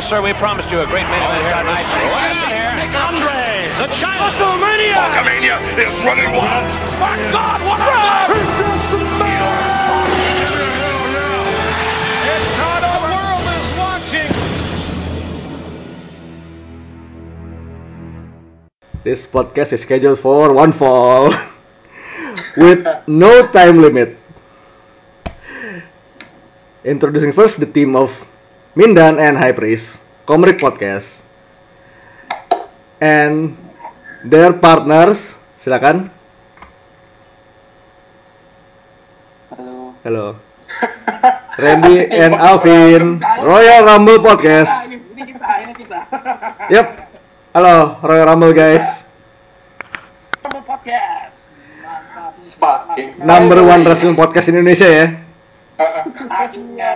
Yes, sir, we promised you a great main event here tonight. Classic. Here. Andre, the China. WrestleMania. Hulkamania is running wild. My God, what a It's not the world is watching. This podcast is scheduled for one fall with no time limit. Introducing first the team of Mindan and High Priest, Komrik Podcast, and their partners. Silakan. Halo. Halo. Randy and Alvin, Royal Rumble Podcast. Ini, ini kita, ini kita. Yep. Halo, Royal Rumble guys. Rumble Podcast. Mantap. Number one wrestling podcast Indonesia ya. Akhirnya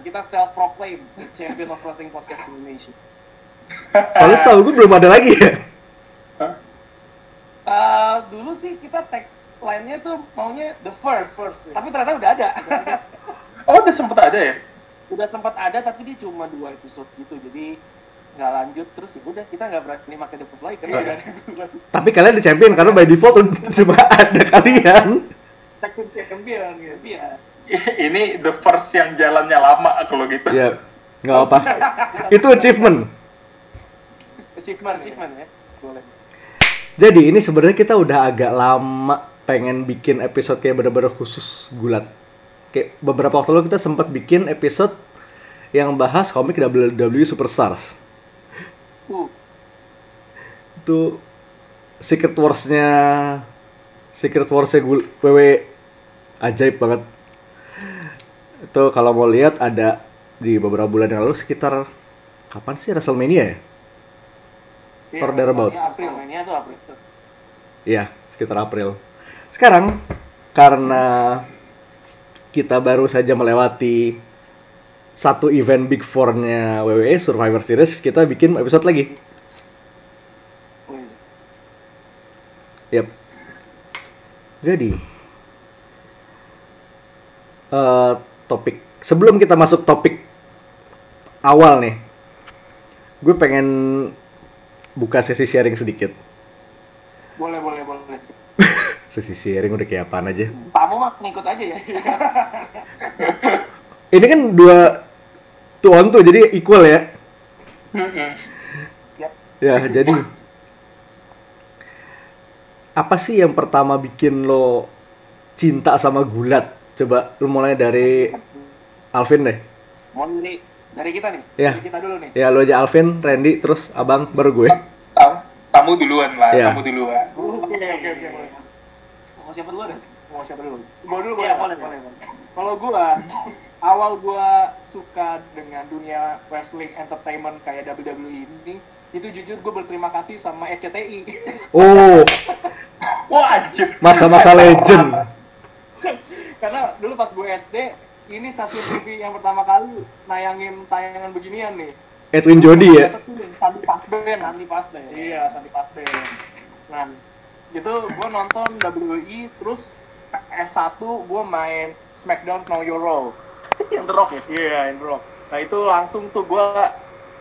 kita self proclaim champion of wrestling podcast Indonesia. Soalnya setahu gue belum ada lagi ya. Eh, dulu sih kita tag line-nya tuh maunya the first, first tapi ternyata udah ada. Oh, udah sempet ada ya? udah sempat ada tapi dia cuma dua episode gitu jadi nggak lanjut terus ya udah kita nggak berani pakai the first lagi karena udah ada dua Tapi kalian di champion karena by default cuma ada kalian. tag team champion gitu. Iya. Ini the first yang jalannya lama kalau gitu. Ya, nggak apa. Itu achievement. Achievement, achievement ya. Boleh. Jadi ini sebenarnya kita udah agak lama pengen bikin episode kayak bener-bener khusus gulat. Kayak beberapa waktu lalu kita sempat bikin episode yang bahas komik WWE Superstars. Uh, Itu Secret Wars-nya Secret Wars-nya gul- WW ajaib banget. Itu kalau mau lihat ada di beberapa bulan yang lalu sekitar kapan sih WrestleMania ya? iya, Or thereabout. Ini tuh April. Iya, sekitar April. Sekarang karena kita baru saja melewati satu event Big Four-nya WWE Survivor Series, kita bikin episode lagi. Yap. Jadi, eh, topik sebelum kita masuk topik awal nih, gue pengen buka sesi sharing sedikit. Boleh, boleh, boleh. Sesi sharing udah kayak apaan aja. Tamu mah ngikut aja ya. Ini kan dua two on two jadi equal ya. Ya, jadi apa sih yang pertama bikin lo cinta sama gulat? Coba lu mulai dari Alvin deh. Mau dari dari kita nih. Iya. Dari kita dulu nih. Ya lo aja Alvin, Randy, terus abang baru gue. Tam- Tamu duluan lah, Iya. tamu duluan. Oke, oke, oke. Mau siapa dulu deh? Mau siapa dulu? Gua dulu boleh, boleh, boleh. Kalau gua awal gua suka dengan dunia wrestling entertainment kayak WWE ini itu jujur gue berterima kasih sama RCTI Oh, Wah, anjir. masa-masa legend. Karena dulu pas gue SD ini stasiun TV yang pertama kali nayangin tayangan beginian nih Edwin Jody ya. Sandi Pasben, Sandi Pasben. Iya, Sandi Pasben. Nah, itu gue nonton WWE, terus S1 gue main SmackDown Know Your Role. yang The Rock ya? Iya, yang The Rock. Nah, itu langsung tuh gue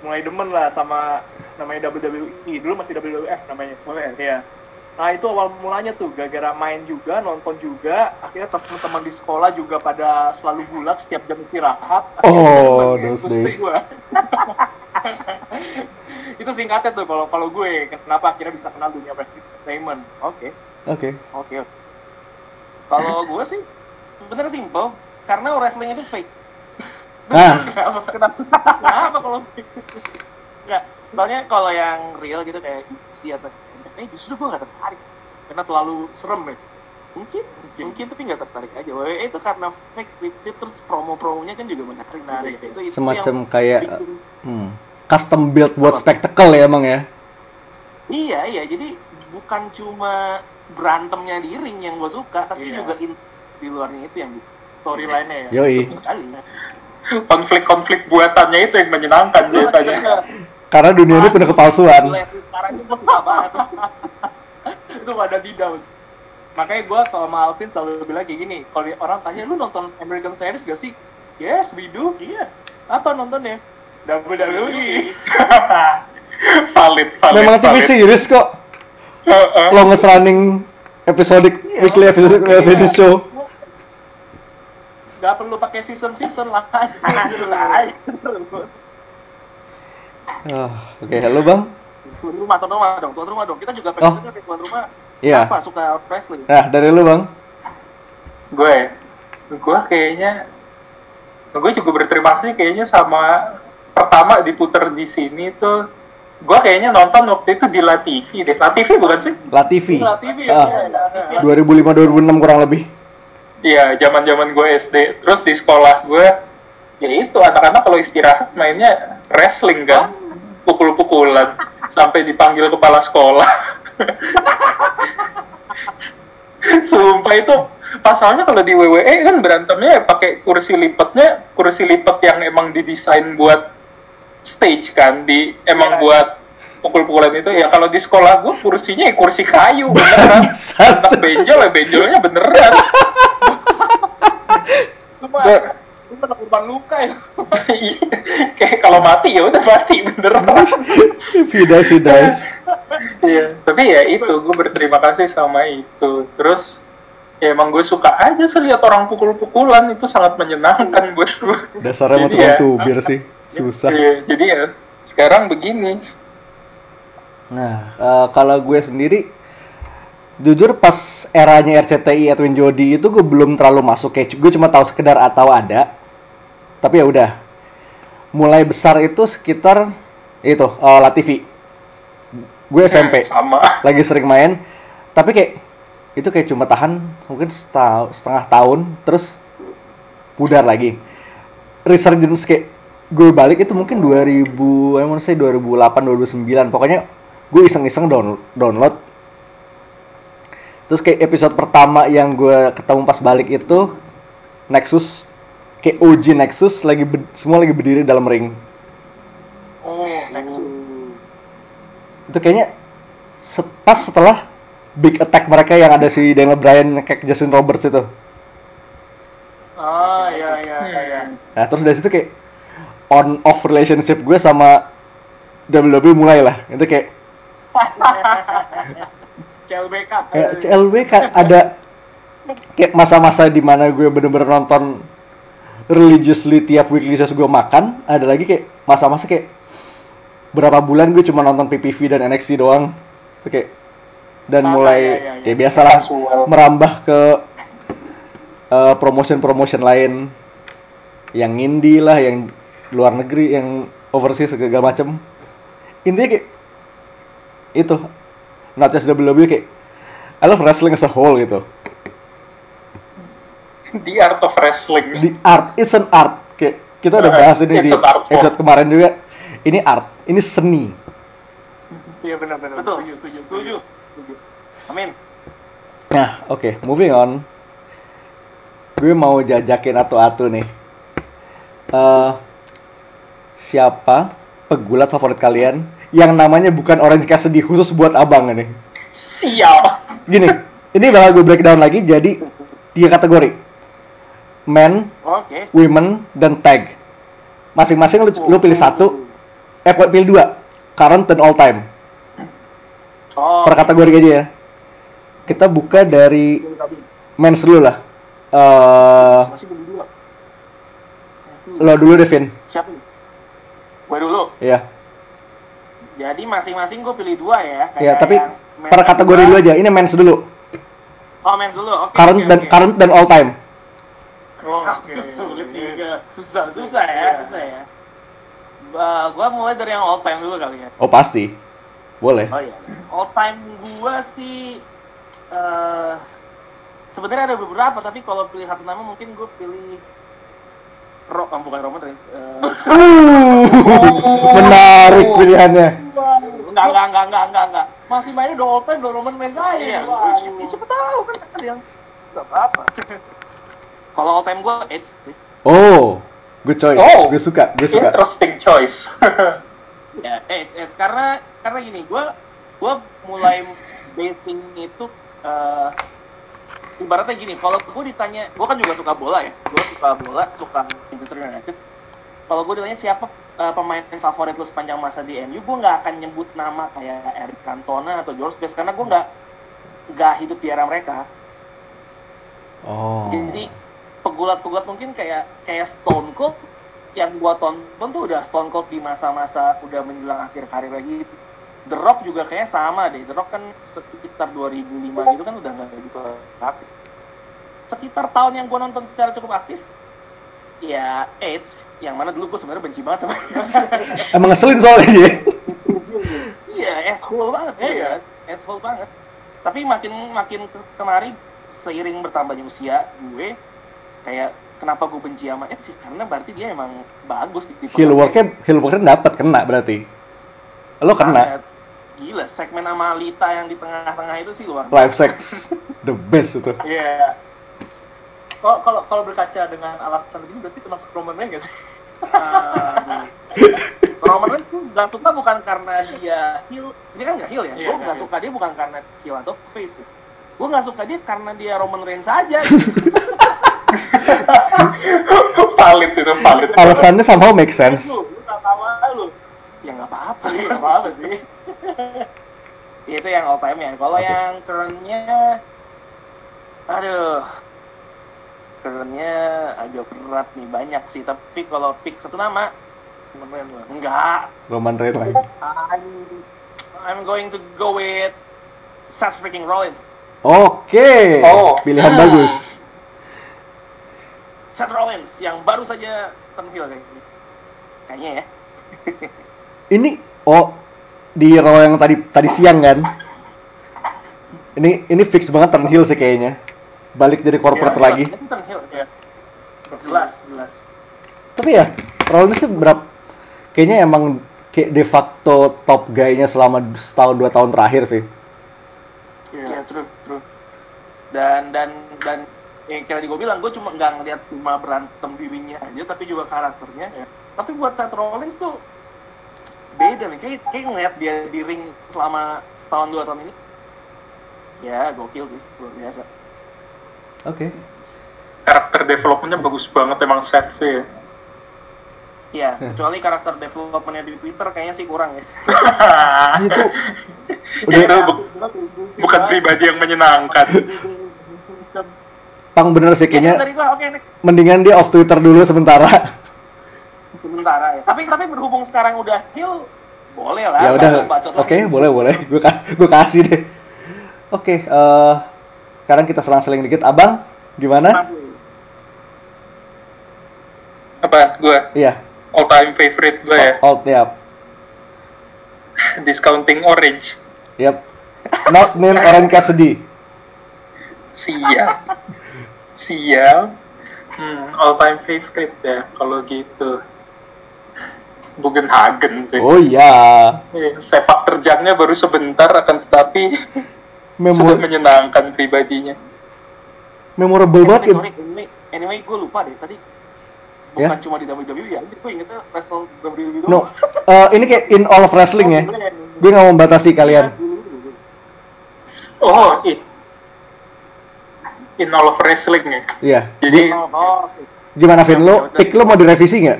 mulai demen lah sama namanya WWE. Dulu masih WWF namanya. WWF, iya. Nah, itu awal mulanya tuh, gara-gara main juga, nonton juga, akhirnya teman-teman di sekolah juga pada selalu gulat setiap jam istirahat. Akhirnya Oh, those days. gua. itu singkatnya tuh kalau kalau gue kenapa akhirnya bisa kenal dunia entertainment oke Oke. oke oke. kalau gue sih sebenarnya simple karena wrestling itu fake Ah. kenapa kalau fake nggak soalnya kalau yang real gitu kayak si atau eh justru gue nggak tertarik. Karena terlalu serem ya mungkin mungkin. Tapi nggak tertarik aja. WWE itu karena fake scripted terus promo-promonya kan juga menarik. Menarik itu, itu Semacam yang kayak bikin- hmm, custom build buat spektakel ya emang ya. Iya iya. Jadi bukan cuma berantemnya di ring yang gue suka tapi Iya. juga in, di luarnya itu yang storyline-nya ya. Yoi. Konflik-konflik buatannya itu yang menyenangkan biasanya. Karena dunia ini penuh kepalsuan. Sekarang itu banget. itu ada di down. Makanya gue kalau sama Alvin selalu bilang kayak gini, kalau orang tanya lu nonton American Series gak sih? Yes, we do. Iya. Apa nontonnya? WWE. valid, valid. Memang TV series kok. Heeh. Longest running episodic weekly episode episode show. Gak perlu pakai season season lah. Ah, Oke, halo bang. Tuan rumah, tuan rumah dong, tuan rumah dong. Kita juga Oh. pengen dengar dari tuan rumah. Iya. Apa suka wrestling? Nah dari lu bang. gue gue kayaknya gue juga berterima kasih kayaknya sama pertama diputer di sini tuh gue kayaknya nonton waktu itu di La TV deh La TV bukan sih La TV. La TV ya. Ah, iya. 2005-2006 kurang lebih. iya zaman zaman gue SD terus di sekolah gue ya itu anak-anak kalau istirahat mainnya wrestling kan? Pukul-pukulan sampai dipanggil kepala sekolah. Sumpah itu pasalnya kalau di WWE kan berantemnya pakai kursi lipatnya kursi lipat yang emang didesain buat stage kan di emang Iya, buat pukul-pukulan itu. Ya kalau di sekolah gue kursinya ya kursi kayu beneran. Anak benjol ya benjolnya beneran. Cuma, korban luka ya. Iya, kayak kalau mati ya udah mati beneran sih guys. Iya, tapi ya itu gue berterima kasih sama itu. Terus ya emang gue suka aja sih lihat orang pukul-pukulan itu sangat menyenangkan buat gue. Dasarnya mau ya, tubir sih. Susah. Iya, jadi ya sekarang begini. Nah, eh, kalau gue sendiri, jujur pas eranya RCTI Edwin Jody itu gue belum terlalu masuk kayak gue cuma tahu sekedar atau ada. Tapi ya udah. Mulai besar itu sekitar itu eh, La TV. Gue SMP Sama. lagi sering main, tapi kayak itu kayak cuma tahan mungkin setahun, setengah tahun terus pudar lagi. Resurgence kayak gue balik itu mungkin 2000, I want to say 2008 2009 pokoknya gue iseng-iseng down- download terus kayak episode pertama yang gue ketemu pas balik itu Nexus kayak OG Nexus lagi semua lagi berdiri dalam ring Oh, next. itu kayaknya set- pas setelah big attack mereka yang ada si Daniel Bryan kayak Justin Roberts itu Ah, iya, iya, iya. iya. nah terus dari situ kayak on off relationship gue sama WWE mulai lah itu kayak CLBK. kayak CLW kan ada kayak masa-masa di mana gue bener-bener nonton religiously tiap weekly shows gue makan ada lagi kayak masa-masa kayak berapa bulan gue cuma nonton PPV dan NXT doang. Kayak dan Ah, mulai iya, iya, iya. ya biasalah merambah ke eh, promotion-promotion lain. Yang indie lah yang luar negeri yang overseas segala macem. Intinya kayak itu. Not just WWE kayak I love wrestling as a whole gitu The art of wrestling. di art it's an art kayak kita udah Uh, bahas ini it's di episode kemarin juga ini art ini seni Iya benar benar. Betul. Setuju, setuju, setuju. Setuju. Amin. nah oke moving on gue mau jajakin atu-atu nih Eh siapa pegulat favorit kalian yang namanya bukan Orange Cassidy khusus buat abang ini Sial. gini ini bakal gue breakdown lagi jadi tiga kategori men Oke. women dan tag masing-masing lu, lu pilih satu eh pilih dua current dan all time Oh, per kategori aja ya kita buka dari men's dulu lah eh dua. lo dulu Devin Siapa? Gue dulu. ya Jadi masing-masing gue pilih dua ya. ya kayak tapi men per kategori dulu aja ini men's dulu Oh, men's dulu. Oke. current oke, dan oke. current dan all time Oh, itu sulit juga. Susah, susah ya, susah ya. Uh, gua mulai dari yang all time dulu kali ya. oh pasti boleh Oh iya. All time gua sih eh sebenarnya ada beberapa tapi kalau pilih satu nama mungkin gue pilih Ro, oh, bukan Roman Reigns. uh, menarik pilihannya enggak, enggak, enggak, enggak, enggak, enggak. Masih mainnya udah all time udah Roman Reigns aja. Iya, siapa tahu kan ada yang enggak apa-apa. Kalau all time gua Edge sih. oh good choice Oh. gue suka gue suka Interesting choice. ya Edge Edge karena karena gini gue gue mulai basing itu eh ibaratnya gini kalau gue ditanya gue kan juga suka bola ya gue suka bola suka Manchester United kalau gue ditanya siapa eh, pemain favorit lu sepanjang masa di MU, gue nggak akan nyebut nama kayak Eric Cantona atau George Best karena gue nggak nggak hidup di era mereka. Oh. Jadi pegulat-pegulat mungkin kayak kayak Stone Cold yang gua tonton tuh udah Stone Cold di masa-masa udah menjelang akhir karir lagi. The Rock juga kayaknya sama deh. The Rock kan sekitar 2005 gitu kan udah nggak gitu aktif. Sekitar tahun yang gua nonton secara cukup aktif, ya Edge, yang mana dulu gua sebenarnya benci banget sama dia. Emang ngeselin soalnya dia. Iya, asshole banget iya. Asshole banget. Tapi makin makin ke- kemari seiring bertambahnya usia gue kayak kenapa gue benci sama Ed sih karena berarti dia emang bagus di Heel worknya, heel worknya dapat kena berarti. Lo kena. Banget. Gila, segmen sama Lita yang di tengah-tengah itu sih luar Live sex. The best itu. Iya. Kalau kalau kalau berkaca dengan alasan ini berarti termasuk Roman Reigns nggak sih? Aduh. Roman Reigns tuh gak suka bukan karena dia heel, dia kan gak heel ya. Iya, gue nggak gak heel. suka dia bukan karena heel atau face. Gue gak suka dia karena dia Roman Reigns aja. valid itu valid. Alasannya somehow make sense. Lu, lu lu. ya nggak apa-apa. Nggak apa-apa sih. itu yang all time ya. Kalau Oke. yang currentnya, aduh, currentnya agak berat nih banyak sih. Tapi kalau pick satu nama, Roman lah. enggak. Roman Reigns lagi. I'm, I'm going to go with Seth freaking Rollins. Oke. Oh. Pilihan Ah. bagus. Seth Rollins yang baru saja turn heel kayaknya. Kayaknya ya. Ini oh di Raw yang tadi tadi siang kan. Ini ini fix banget turn heel sih kayaknya. Balik jadi corporate Iya, lagi. Itu turn heel. Iya. Jelas, jelas. Tapi ya, Rollins sih berapa kayaknya emang kayak de facto top guy-nya selama setahun dua tahun terakhir sih. Iya, true, true. Dan dan dan yang kayak tadi gue bilang, gue cuma nggak ngeliat cuma berantem dirinya aja, tapi juga karakternya. Iya. Tapi buat Seth Rollins tuh beda nih. Kayak, kayak ngeliat dia di ring selama setahun dua tahun ini. Ya, gokil sih, luar biasa. Oke. Karakter developmentnya bagus banget emang Seth sih. ya. Iya, kecuali karakter developmentnya di Twitter kayaknya sih kurang ya. Itu itu bu- bukan pribadi yang menyenangkan. pang bener sih Kayaknya kayaknya dari gua oke nih. mendingan dia off Twitter dulu sementara. sementara ya. Tapi tapi berhubung sekarang udah heal, boleh lah. ya udah. Oke, boleh boleh. Gue gue kasih deh. Oke, eh sekarang kita selang-seling dikit. Abang, gimana? Apa? Gue Iya. all time favorite gue ya. Alt, yap. Discounting Orange. Yap. Not name Orange Cassidy. Sial. Sial. Hmm, all time favorite ya kalau gitu. Bugenhagen sih. Oh iya. Eh, Sepak terjangnya baru sebentar akan tetapi sudah Memor menyenangkan pribadinya. memorable Eh, banget gitu. sorry, anyway, anyway gue lupa deh tadi. Ya? Bukan cuma di WWE ya, gue ingetnya wrestle WWE doang. No, eh, ini kayak in all of wrestling ya. Gue nggak mau membatasi kalian. Oh, it. In all of wrestling ya. Iya. Jadi Oh. Gimana Vin? Lo pick lo mau direvisi nggak?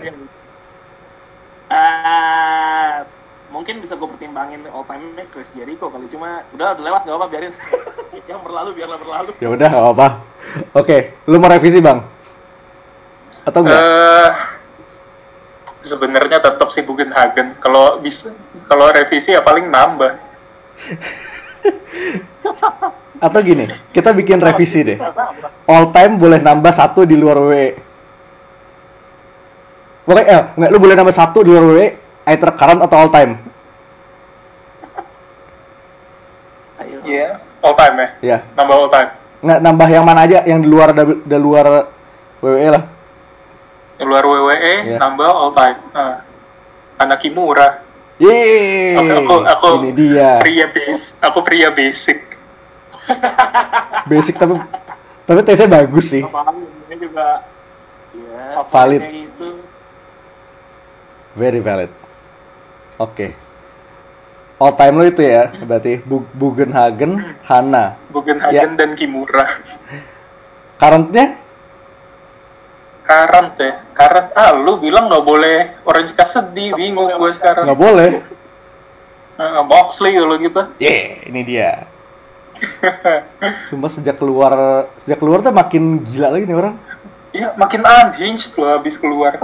Ah, mungkin bisa gue pertimbangin all time Chris Jericho kali cuma udah udah lewat gak apa biarin yang berlalu biarlah berlalu Ya udah, nggak apa-apa. Oke, lo mau revisi bang? Atau enggak? eh sebenarnya tetap sih Bugenhagen. Kalau bisa kalau revisi ya paling nambah. Atau gini, kita bikin revisi deh. All time boleh nambah satu di luar WWE. Pokoknya, eh, enggak, lu boleh nambah satu di luar WWE, either current atau all time. ayo Iya, all time ya. Ya, Nambah all time. nggak nambah yang mana aja, yang di luar di luar WWE lah. Di luar WWE Iya. nambah all time. Nah, anak Kimura. Yeay, Aku, aku, aku ini dia. pria basic. Aku pria basic. Basic tapi tapi tesnya bagus sih. Ini juga ya Valid. kayak gitu Very valid. Oke. All time lo itu ya, berarti Bu- Bugenhagen, Hana. Bugenhagen dan Kimura. Currentnya Current ya, current. Ah, lu bilang nggak boleh Orange sedih, bingung gue sekarang. Nggak boleh. Uh, Moxley kalau gitu. Yeah, ini dia. Sumpah sejak keluar sejak keluar tuh makin gila lagi nih orang. Iya, makin unhinged loh habis keluar.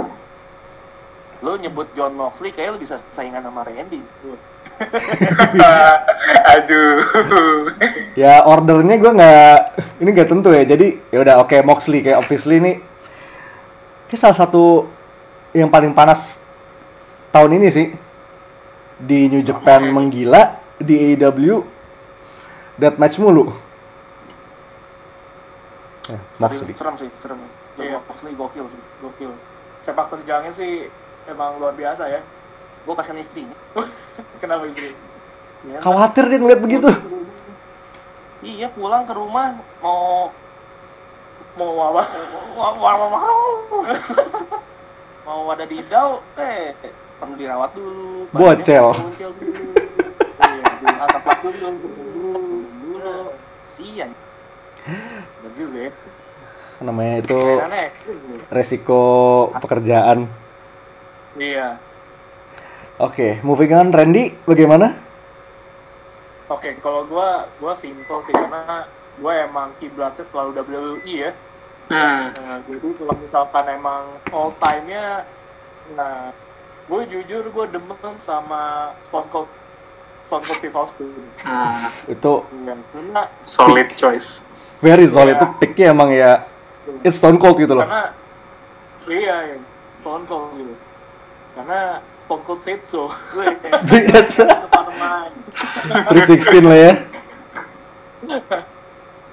Lo nyebut John Moxley kayak lo bisa saingan sama Randy. Aduh. Ya ordernya gue nggak ini nggak tentu ya. Jadi ya udah oke Moxley kayak obviously ini ini salah satu yang paling panas tahun ini sih di New Japan menggila di AEW deathmatch mulu. Ya, Moxley. Serem sih, serem. John Iya. Moxley gokil sih. Gokil. Sepak terjangnya sih emang luar biasa ya. Gue kasihan istrinya. Kenapa istri? Ya, Khawatir dia ngeliat begitu. Iya pulang ke rumah mau Mau apa? mau mau mau mau ada di dau eh perlu dirawat dulu Bocel. muncul dulu iya dulu sian bener juga ya Namanya itu ekstrim. resiko pekerjaan. Iya. Oke, moving on Randy bagaimana? Oke, kalau gua gua simple sih karena gua emang kiblatnya terlalu WWE ya. Hmm. Nah, jadi kalau misalkan emang all time-nya nah gue jujur gue demen sama Stone Cold Stone Cold Steve Austin. Hmm. Itu Iya, karena Solid choice. very solid. Iya. Itu picknya emang ya it's stone cold gitu loh. karena iya iya, Stone Cold gitu. Karena Stone Cold said so. That's Teman-teman. 316 lah ya.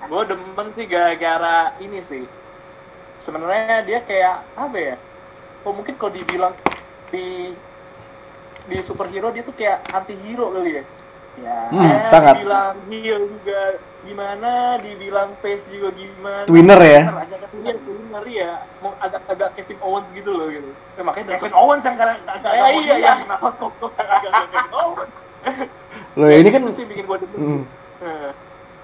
gue demen sih gara-gara ini sih sebenarnya dia kayak apa ya oh mungkin kalau dibilang di di superhero dia tuh kayak anti hero kali ya. Ya Hmm, Ya, sangat. dibilang heel juga gimana dibilang face juga gimana. Twinner ya. agak iya twinner ya mau agak agak Kevin Owens gitu loh gitu. Ya, makanya Kevin Owens yang kadang agak Ya, iya iya. kenapa kok kok agak Kevin Owens. Loh ini kan itu sih bikin gue hmm, Eh,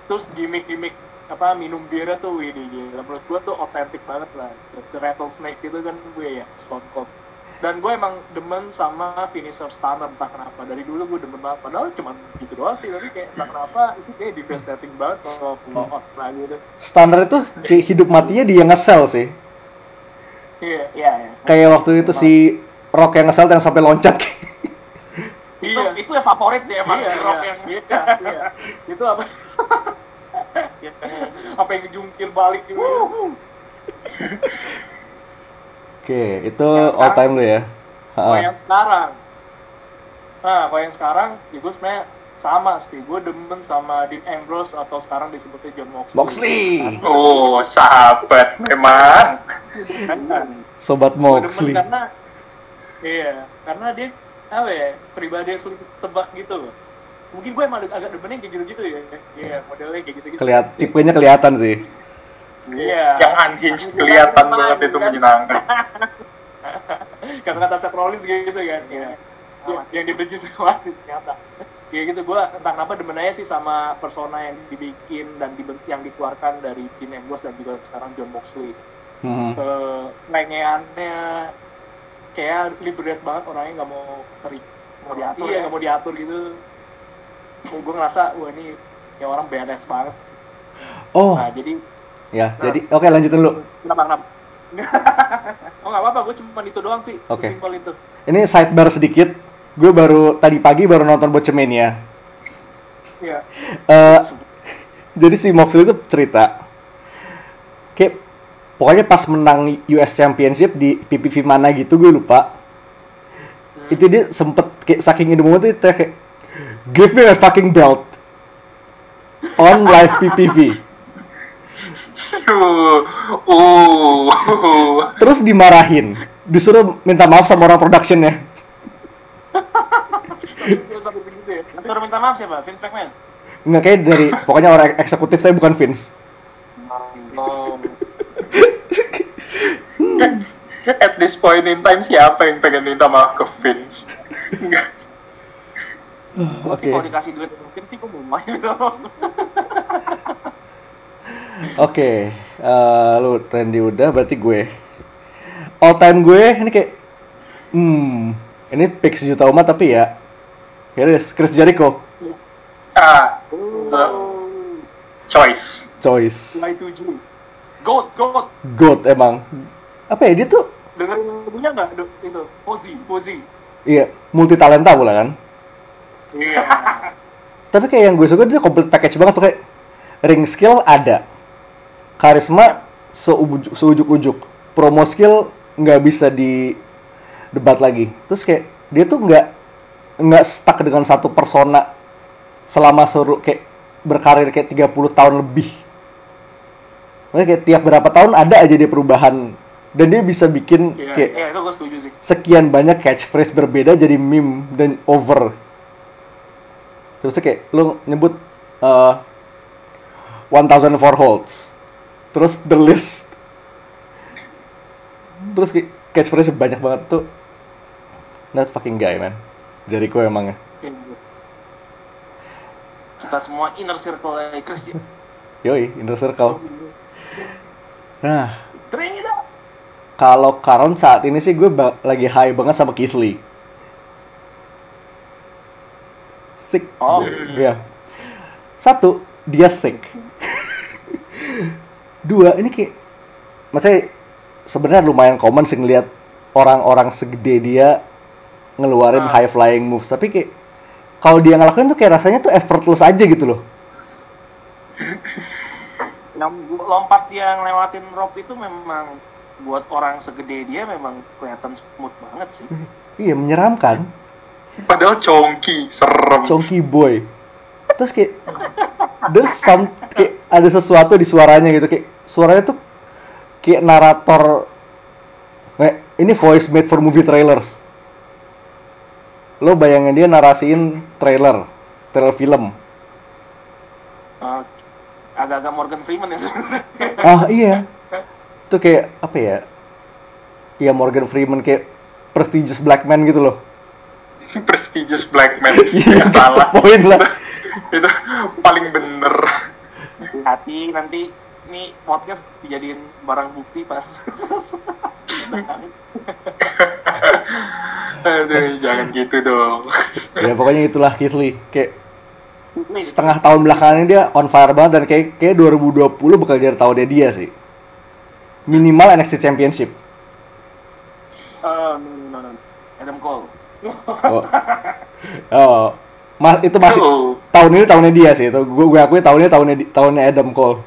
terus gimmick-gimmick apa minum birnya tuh ini gila. Menurut gue tuh otentik banget lah. The rattlesnake itu kan gue ya Stone Cold dan gue emang demen sama finisher stunner entah kenapa. Dari dulu gue demen banget padahal cuma gitu doang sih. Tapi kayak entah kenapa itu kayak devastating banget kalau kalau out lagi gitu standar itu kayak hidup matinya dia ngesel sih. iya iya ya Kayak waktu itu si Rock yang ngesel yang sampai loncat. itu iya. Itu ya favorit sih emang iya, rock iya, yang iya, iya. itu apa? Apa yang jungkir balik gitu Oke, itu all time lu ya. Kalau yang sekarang, nah kalau yang sekarang, ya gue sebenarnya sama sih. Gue demen sama Dean Ambrose atau sekarang disebutnya John Moxley. Moxley, Oh, sahabat memang. Sobat Gue demen Moxley. karena, iya, karena dia apa ya, pribadi yang sulit tebak gitu loh. Mungkin gue emang agak demennya kayak gitu-gitu ya. Iya, modelnya kayak gitu-gitu. Kelihat tipenya kelihatan sih. Iya. Yang unhinged kelihatan banget itu menyenangkan. Kata kata Seth Rollins gitu kan. Iya. Ya, yang dibenci sama ternyata. Ya gitu gue entah kenapa demen aja sih sama persona yang dibikin dan diben- yang dikeluarkan dari Dean Ambrose dan juga sekarang John Moxley. Hmm. Lengeannya kayak liberate banget orangnya nggak mau teri mau diatur iya nggak mau diatur gitu gue ngerasa wah ini ya orang badass banget Oh, nah jadi ya. Jadi oke lanjutin lu. kenapa kenapa oh nggak apa-apa gue cuma itu doang sih Oke. sesimpel itu Ini sidebar sedikit. Gue baru tadi pagi baru nonton Bocemania. Iya. Eh, jadi si Moxley itu cerita kayak pokoknya pas menang US Championship di PPV mana gitu gue lupa itu dia sempet kayak saking in the moment itu kayak give me a fucking belt on live PPV Uh, uh, terus dimarahin disuruh minta maaf sama orang productionnya ya. nanti orang minta maaf siapa Vince McMahon nggak kayak dari pokoknya orang eksekutif saya bukan Vince Oh. At this point in time siapa yang pengen minta maaf ke Vince? Enggak. oke kalau dikasih duit mungkin sih gue mau main gitu Oke, eh, lu Randy udah, berarti gue. all time gue ini kayak hmm ini pick sejuta umat tapi ya here it is Chris Jericho Ah, choice. choice G. Goat, goat. God emang apa ya dia tuh Dengerin lagunya nggak? Itu, Fozi, Fozi. iya multi talenta pula kan Iya. tapi kayak yang gue suka dia complete package banget tuh kayak ring skill ada karisma seujuk seujuk-ujuk promo skill nggak bisa di debat lagi terus kayak dia tuh nggak nggak stuck dengan satu persona selama seru kayak berkarir kayak 30 tahun lebih Maksudnya kayak tiap berapa tahun ada aja dia perubahan dan dia bisa bikin Iya, kayak iya, itu gue setuju sih. sekian banyak catchphrase berbeda jadi meme dan over. Terus kayak lu nyebut uh, 1004 holds. Terus the list. Terus catchphrase banyak banget tuh. That fucking guy, man. Jericho emangnya. Kita semua inner circle Chris ya. Yoi, inner circle. Nah, kalau Karon saat ini sih gue lagi high banget sama Lee. Thick. Oh. Iya. Satu, dia thick. Dua, ini kayak maksudnya sebenarnya lumayan common sih ngeliat orang-orang segede dia ngeluarin Ah. high flying moves, tapi kayak kalau dia ngelakuin tuh kayak rasanya tuh effortless aja gitu loh. Yang lompat yang lewatin rope itu memang buat orang segede dia memang kelihatan smooth banget sih. Iya, menyeramkan. Padahal chonky, serem. Chonky boy. Terus kayak there's some kayak ada sesuatu di suaranya gitu kayak suaranya tuh kayak narator Nih, ini voice made for movie trailers. Lo bayangin dia narasiin trailer, trailer film. Eh, agak-agak Morgan Freeman ya sebenarnya. Ah iya. Itu kayak apa ya? Iya Morgan Freeman kayak prestigious black man gitu loh. Prestigious black man. Iya, ya salah. Poin lah. Itu paling bener. Hati nanti ini podcast dijadiin barang bukti pas. Aduh, jangan gitu dong. ya pokoknya itulah Lee. Kayak setengah tahun belakangan ini dia on fire banget dan kayak kayak 2020 bakal jadi tahunnya dia sih. Minimal NXT Championship. No, no, no. Adam Cole. Oh. oh. Ma- itu masih Oh. tahun ini tahunnya dia sih. Itu gue gue akui tahunnya di- tahunnya Adam Cole.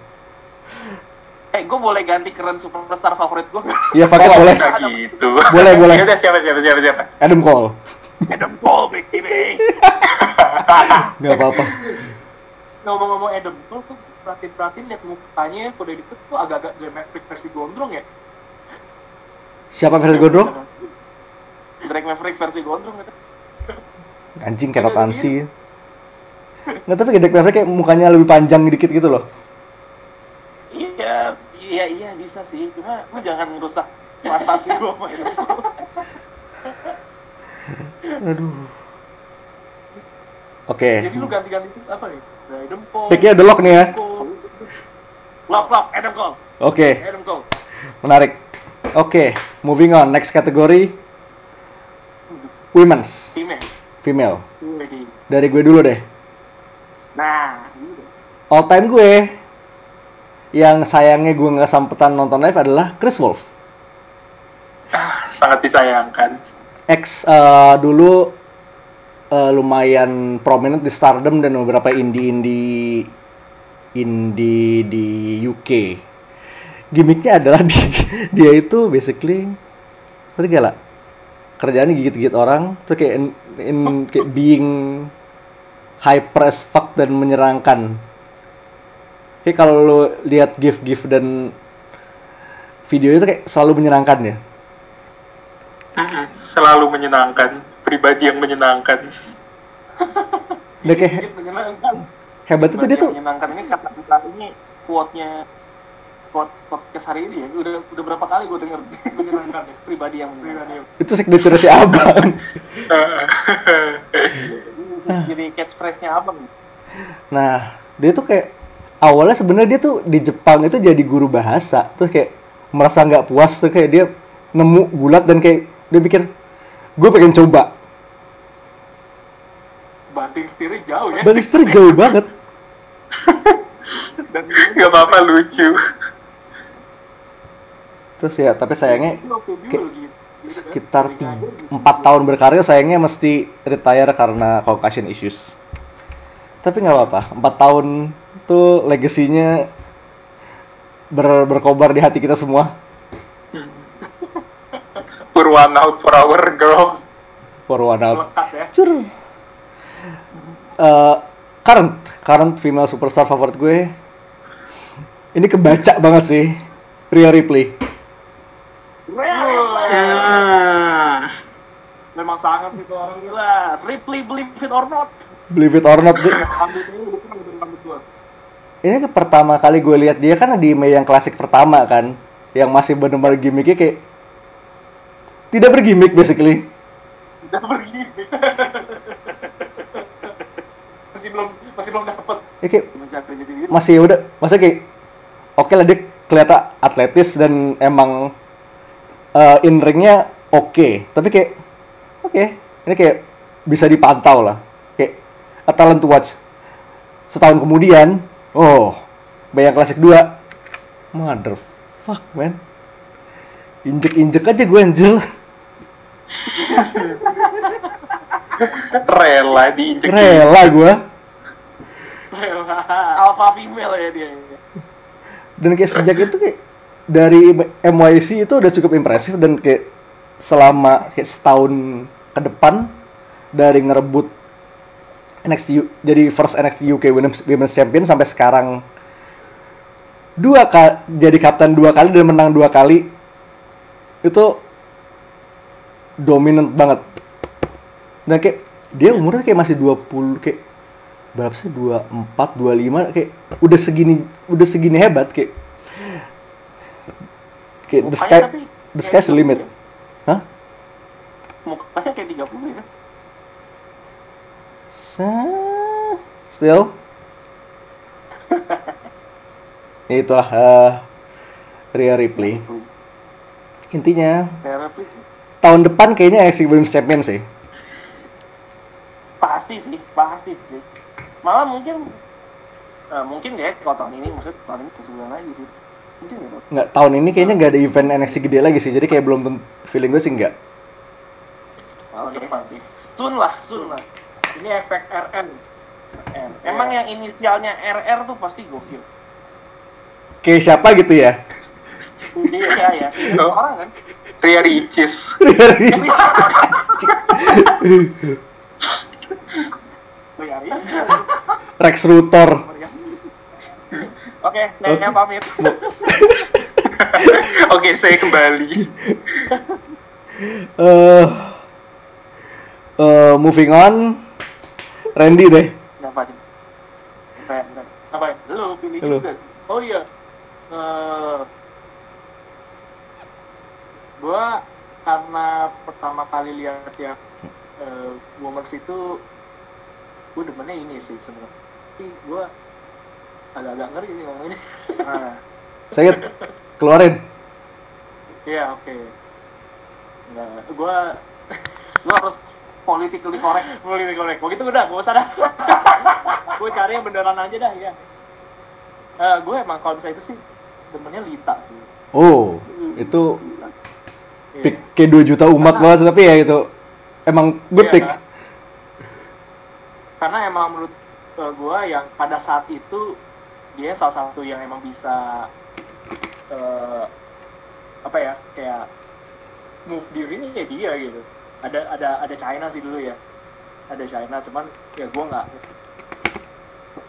Eh, gue boleh ganti keren superstar favorit gue Iya pakai boleh. Bisa gitu. Boleh, boleh. Ya udah siapa siapa siapa siapa. Adam Cole. Adam Cole, baby. Nggak apa-apa. Ngomong-ngomong Adam Cole tuh perhatiin-perhatiin liat mukanya kalau dari deket tuh agak-agak Glenn Maverick versi gondrong ya. Siapa versi Gondrong? Drake Maverick versi gondrong gitu. Anjing kayak rotansi. Nggak tapi gede Maverick kayak mukanya lebih panjang dikit gitu loh. Iya, iya, iya bisa sih. Cuma lu jangan ngerusak fantasi gue Cole. Aduh. Oke. Jadi lu ganti-ganti itu apa nih? Adam Cole. Picknya udah lock nih ya. Love, love, Adam Cole. Oke, Adam Cole. menarik. Oke, moving on. Next kategori women's, Timnya. Female. Dari gue dulu deh. Nah. All time gue yang sayangnya gue nggak sampetan nonton live adalah Chris Wolf. Ah, sangat disayangkan. Ex eh, dulu eh, lumayan prominent di Stardom dan beberapa indie-indie indie di UK. Gimiknya adalah di, dia itu basically gak lah? Kerjaannya gigit-gigit orang, terus kayak in, kayak being hyper as fuck dan menyenangkan. Kayak kalau lo lihat gif-gif dan video itu kayak selalu menyenangkan ya. Selalu menyenangkan. Pribadi yang menyenangkan. Dia kayak menyenangkan. hebat itu dia tuh menyenangkan ini kata kata ini quote-nya quote podcast hari ini ya. Udah udah berapa kali gue denger menyenangkan ya? Pribadi yang menyenangkan itu signature si abang. Jadi catchphrase-nya abang. Nah dia tuh kayak awalnya sebenarnya dia tuh di Jepang itu jadi guru bahasa. Terus kayak merasa nggak puas tuh kayak dia nemu gulat dan kayak dia pikir gue pengen coba. Banding setirnya jauh ya. Balik setir jauh banget. Dan Gak apa-apa lucu. Terus ya tapi sayangnya sekitar Ketika ada gitu. empat tahun berkarir sayangnya mesti retire karena concussion issues tapi nggak apa-apa empat tahun tuh legasinya ber berkobar di hati kita semua For one out for our girl. for one out ya Cur. Eh, current current female superstar favorit gue ini kebaca banget sih Rhea Ripley Hmm. memang sangat itu orang gila. Ripley believe it or not. Believe it or not ini ke pertama kali gue lihat dia kan di Mei yang klasik pertama kan yang masih benar-benar gimmicknya kayak tidak bergimmick basically. Udah pergi masih belum masih belum dapet. Ya kayak masih udah masa kayak oke lah dia kelihatan atletis dan emang eh, in ringnya oke. Tapi kayak oke. Ini kayak bisa dipantau lah. Kayak a talent to watch. Setahun kemudian oh bayang klasik 2 mother fuck man. Injek injek aja gue anjir Rela diinjek. rela gue alpha female ya dia. Dan kayak sejak itu kayak dari MYC itu udah cukup impresif dan kayak selama kayak setahun ke depan dari ngerebut NXT U- jadi first NXT UK Women's, Women's Champion sampai sekarang. Dua kali jadi kapten dua kali dan menang dua kali itu dominant banget. Dan kayak dia umurnya kayak masih 20 kayak berapa sih? 24 25 kayak udah segini udah segini hebat kayak kayak the sky the sky's the 30 limit. ya. hah? Mukanya kayak 30 ya? Sa- still? Itulah eh, Rhea Ripley. Intinya tahun depan kayaknya NXT Women's Champion sih. Pasti sih pasti sih. Malah mungkin eh, mungkin ya kalau tahun ini maksudnya tahun ini sebulan lagi sih. Nggak tahun ini kayaknya nggak ada event NXT gede lagi sih jadi kayak belum feeling gue sih nggak. Tahun depan sih. Soon lah soon lah. Ini efek RN RR. emang yang inisialnya RR tuh pasti gokil. Kayak siapa gitu ya? Iya ya orang kan? Ria Ricis. Riari. Rex Luthor oke saya pamit Oke, saya kembali. eh eh, moving on Randy deh? Apa ya? Apa ya? Lu pilih Lu. juga. oh iya Eh, gua karena pertama kali lihat yang uh, Women's itu gue demennya ini sih sebenarnya tapi gue agak-agak ngeri sih ngomong ini Nah, saya keluarin. Iya oke. Nggak gue gue harus politically correct. Politically correct. Begitu udah gue usah dah. Gue cari yang beneran aja dah ya gue emang kalau misalnya itu sih demennya Lita sih. Oh itu Iya. pick kayak 2 juta umat banget tapi ya itu emang good Iya, kan? karena emang menurut uh, gua yang pada saat itu dia salah satu yang emang bisa uh, apa ya kayak move dirinya ya dia gitu. Ada ada ada China sih dulu ya. Ada China cuman ya gua nggak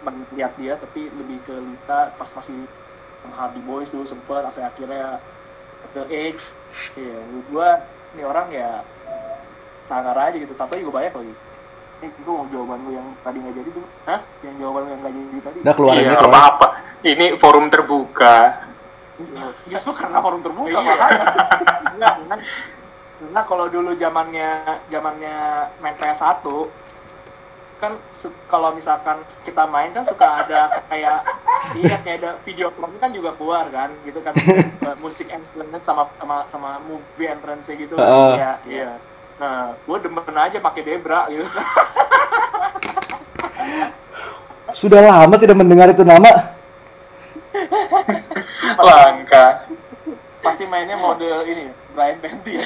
melihat dia tapi lebih ke Lita pas masih Hardy Boys dulu sempet sampai akhirnya ke X ya gua ini orang ya sangar aja gitu. Tapi juga banyak lagi eh, mau jawaban lu yang tadi nggak jadi tuh. Hah? Yang jawaban lu yang nggak jadi tadi. udah keluarin Iya, keluarin. apa-apa. Ini forum terbuka. Justru karena forum terbuka Iya. makanya. Karena, karena kalau dulu zamannya zamannya main PS1 kan kalau misalkan kita main kan suka ada kayak iya kayak ada video klipnya kan juga keluar kan gitu kan uh, musik entrance sama sama sama movie entrance gitu Heeh. iya iya nah gue demen aja pakai Debra gitu Sudah lama tidak mendengar itu nama. Langka. pasti mainnya mode ini Brian Benty ya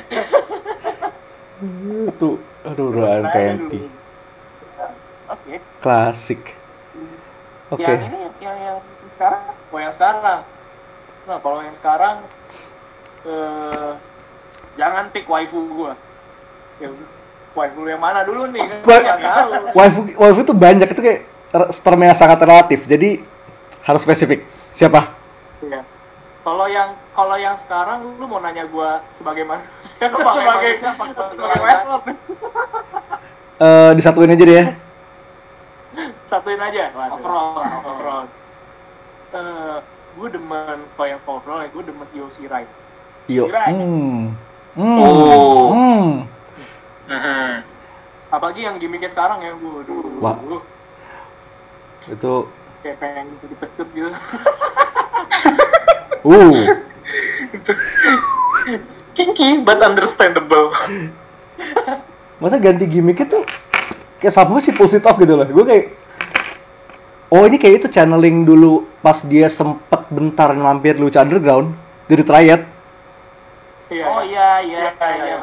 Itu aduh Ryan Penty. Oke. Klasik. Oke. Yang ini yang yang sekarang oh yang sekarang nah kalau yang sekarang eh jangan pick waifu gue ya, waifu yang mana dulu nih nggak tahu Waifu waifu itu banyak itu kayak term yang sangat relatif. Jadi harus spesifik. Siapa? Iya. Kalau yang kalau yang sekarang lu mau nanya gua sebagai manusia atau Sebagai sebagai wrestler? Eh disatuin aja deh ya. Satuin aja. Waduh. Overall overall. Eh, gue demen kalau yang overall ya gue demen Yoshi Rai. Yo. Hmm. Hmm. Oh. Hmm. Mhm. Apalagi yang gimmicknya sekarang ya gue. Wah. Itu Kayak pengen dipetut gitu. uh. Kinky but understandable. Masa ganti gimmick itu kayak sama sih positif gitu loh. Gue kayak Oh ini kayak itu channeling dulu pas dia sempet bentar mampir Lucha Underground dari Triad. Iya. Oh iya iya Iya, iya.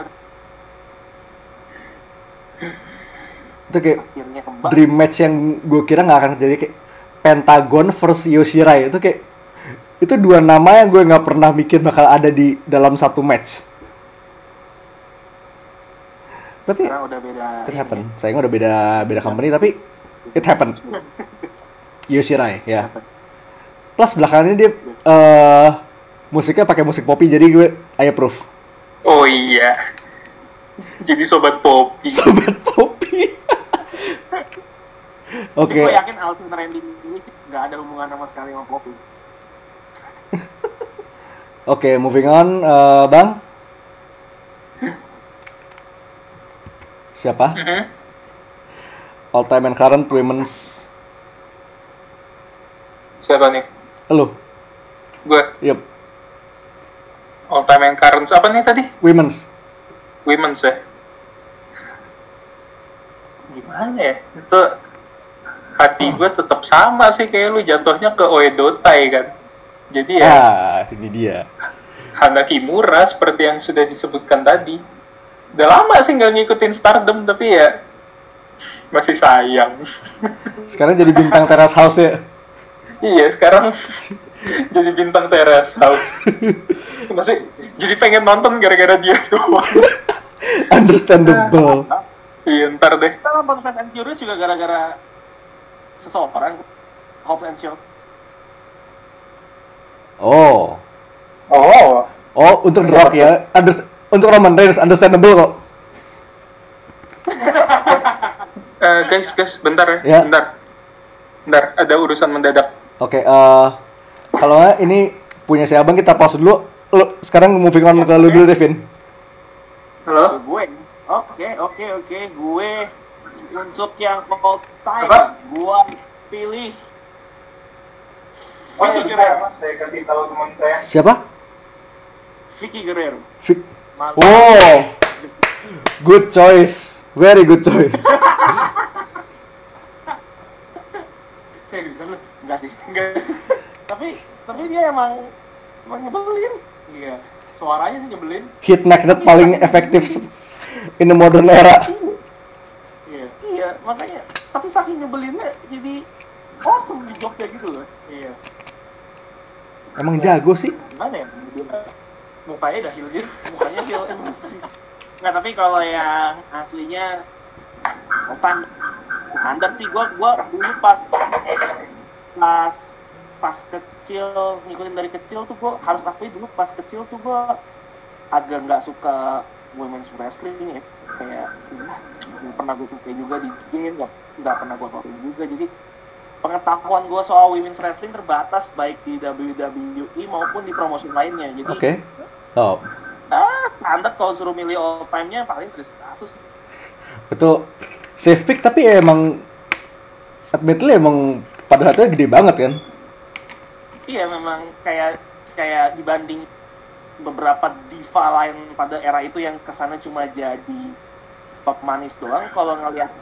Itu kayak dream match yang gue kira nggak akan terjadi kayak Pentagon versus Yoshirai itu kayak itu dua nama yang gue nggak pernah mikir bakal ada di dalam satu match. Tapi Sekarang udah beda. it happen. ya. Sayangnya udah beda beda company tapi it happen. Yoshirai ya. Plus belakangan ini dia eh musiknya pakai musik poppy jadi gue I approve. Oh iya. Jadi sobat Poppy. Sobat poppy. Oke. Tapi gue yakin Alvin Randy ini nggak ada hubungan sama sekali sama Poppy. Oke, moving on, eh, Bang. Siapa? Mhm. All time and current women's. Siapa nih? Lu. Gue. Yep, All time and current. Apa nih tadi? women's. Women's ya. Gimana ya? Itu hati gue tetap sama sih kayak lu jatuhnya ke Oedotai kan. Jadi ya Ah, ini dia. Hana Kimura seperti yang sudah disebutkan tadi. Udah lama sih nggak ngikutin Stardom tapi ya masih sayang. Sekarang jadi bintang teras house ya. iya sekarang jadi bintang teras house. Masih jadi pengen nonton gara-gara dia doang. Understandable. Iya ntar deh. Kita nonton Fast and Furious juga gara-gara seseorang. Hope and Show. Oh. Oh, Oh, untuk The Rock ya. Under- untuk Roman Reigns understandable kok. eh, guys guys bentar ya, Ya. bentar. Bentar, ada urusan mendadak. Oke, eh kalau nggak ini punya si Abang kita pause dulu. Lu sekarang moving on ke lu dulu, Devin. Halo? Gue. Oke, oke, oke. Gue untuk yang all time, Apa? gue pilih Vicky Guerrero. Saya kasih tahu teman saya. Siapa? Vicky Guerrero. Vic- Mantap. Oh, good choice, very good choice. Saya bisa lu? Enggak sih. Enggak. Tapi tapi dia emang emang nyebelin. Iya. Suaranya sih nyebelin. Hit magnet paling efektif in the modern era. Iya. Iya, makanya tapi saking nyebelinnya jadi awesome di jobnya gitu loh. Iya. Emang jago sih. Gimana ya? Mukanya dah gitu. Mukanya emang sih. Nggak, tapi kalau yang aslinya Otan standar sih gua gua dulu pas pas pas kecil ngikutin dari kecil tuh gua harus akui dulu pas kecil tuh gua agak nggak suka women's wrestling ya. Kayak nggak pernah gue suka juga di game nggak nggak pernah gue tonton juga. Jadi pengetahuan gue soal women's wrestling terbatas baik di WWE maupun di promosi lainnya. Jadi Oke. Oh, ah standar kalau suruh milih all time-nya paling Chris status itu safe pick tapi emang admittedly emang pada saatnya gede banget kan. Iya memang kayak kayak dibanding beberapa diva lain pada era itu yang ke sana cuma jadi pop manis doang kalau ngeliat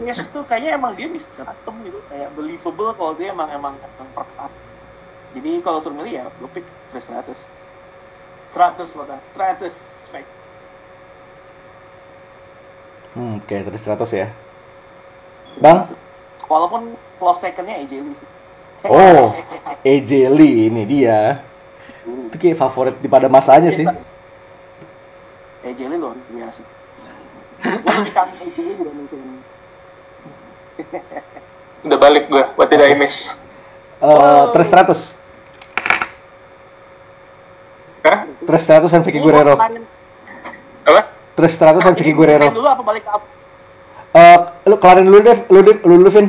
ya itu kayaknya emang dia bisa atem gitu. Kayak believable kalau dia emang emang emang perfect jadi kalau suruh milih ya gue pick Trish Stratus. Stratus loh kan Stratus fake. Hmm, oke, 100 ya. Bang? walaupun close secondnya AJ Lee sih Oh, AJ Lee ini dia. Itu kayak favorit di pada masanya sih. AJ Lee luar biasa Udah balik gue, what did I miss? Eh, terus 100. Hah? Terus 100 dan Vicky Guerrero. Apa? Terus 100 dan Vicky Guerrero. dulu apa balik ke apa? Eh, lu kelarin dulu deh, lu deh, lu dulu Vin.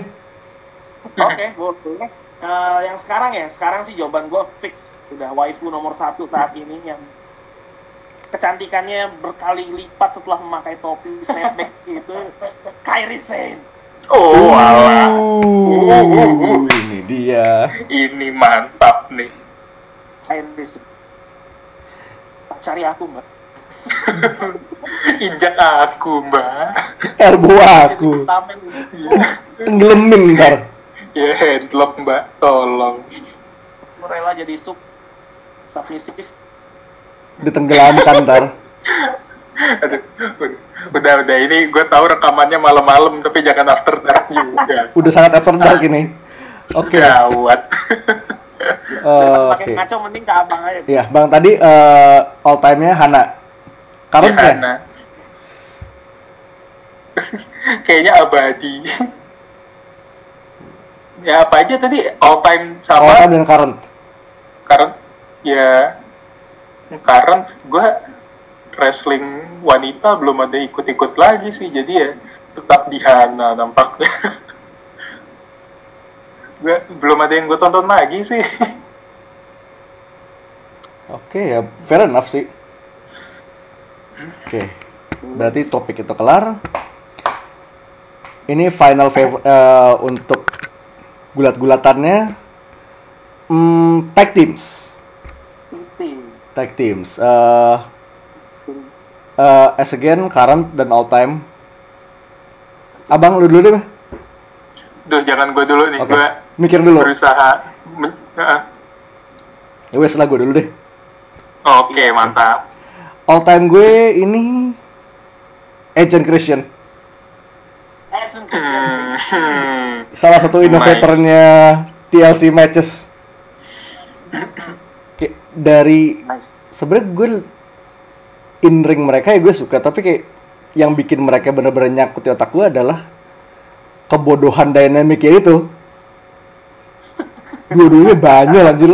Oke, boleh. Eh, yang sekarang ya, sekarang sih jawaban gue fix. Sudah waifu nomor satu saat ini yang kecantikannya berkali lipat setelah memakai topi snapback itu Kairi Sane. Oh, alah. Uh, ini dia. Ini mantap nih. Kairi Sane. Cari aku mbak. Injak aku, Mbak. Ergo aku. Tamen. Tenggelemin ntar. Ya, headlock, Mbak. Tolong. Lu rela jadi sub submisif. Ditenggelamkan ntar. Aduh, udah, udah. Ini gue tahu rekamannya malam-malam, tapi jangan after dark juga. Udah sangat after dark ini. Oke. Gawat. Eh, Pakai Oke. ngaco mending ke abang aja. Iya, Bang tadi eh, all time-nya Hana. Karun ya? Hana. Kayaknya abadi. Ya apa aja tadi all time All sama time dan current. current ya current gue wrestling wanita belum ada ikut-ikut lagi sih jadi ya tetap di Hana nampaknya gue belum ada yang gue tonton lagi sih Oke ya, fair enough sih. Oke, berarti topik itu kelar. Ini final favor eh, untuk gulat-gulatannya. Hmm, tag teams, tag teams. Eh eh, as again, current dan all time. Abang lu dulu deh. Duh, jangan gue dulu nih Oke. gue Mikir dulu. berusaha. Ya wes lah gue dulu deh. oke mantap All time gue ini Agent Christian. Hmm, salah satu inovatornya TLC matches. Kayak dari sebenarnya gue in ring mereka ya gue suka tapi kayak yang bikin mereka bener-bener nyangkut di otak gue adalah kebodohan dynamicnya itu. Dua-duanya banyak anjir.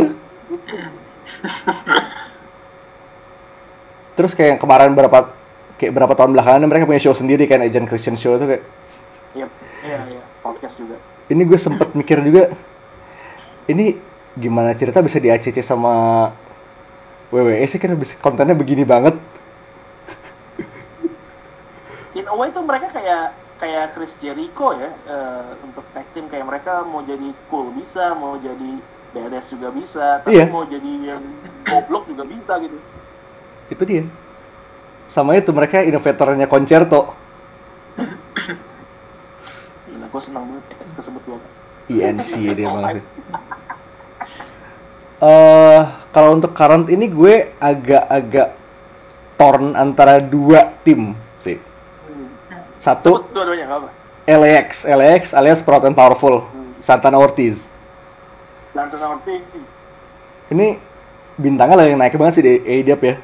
Terus kayak yang kemarin berapa kayak berapa tahun belakangan mereka punya show sendiri kan Agent Christian Show itu kayak Yep. Iya, iya. Podcast juga. ini gue sempet mikir juga ini gimana cerita bisa di ACC sama WWE sih kan bisa kontennya begini banget In a way tuh mereka kayak kayak Chris Jericho ya eh, untuk tag team kayak mereka mau jadi cool bisa, mau jadi badass juga bisa, tapi Iya. mau jadi yang goblok juga bisa gitu. itu dia sama itu mereka inovatornya Concerto gue senang banget kesebut gue. INC dia malah eh kalau untuk current ini gue agak-agak torn antara dua tim sih. Satu Sebut dua-duanya nggak apa. LAX LAX alias Proud and Powerful. Santana Ortiz. Lantern Ortiz. ini bintangnya lagi naik banget sih di AEW ya.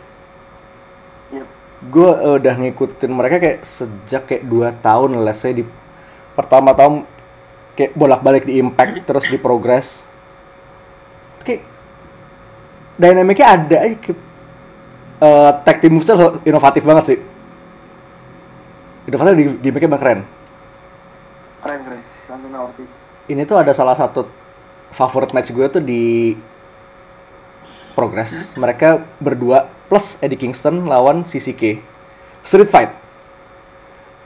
Yep. gue udah ngikutin mereka kayak sejak kayak 2 tahun lah saya di pertama tahun kayak bolak-balik di Impact terus di Progress kayak dynamicnya ada aja kayak, eh, tag team moves inovatif banget sih inovatif di gimmicknya emang keren Keren keren. Santana Ortiz. ini tuh ada salah satu favorit match gue tuh di Progress. Mereka berdua plus Eddie Kingston lawan CCK. Street fight.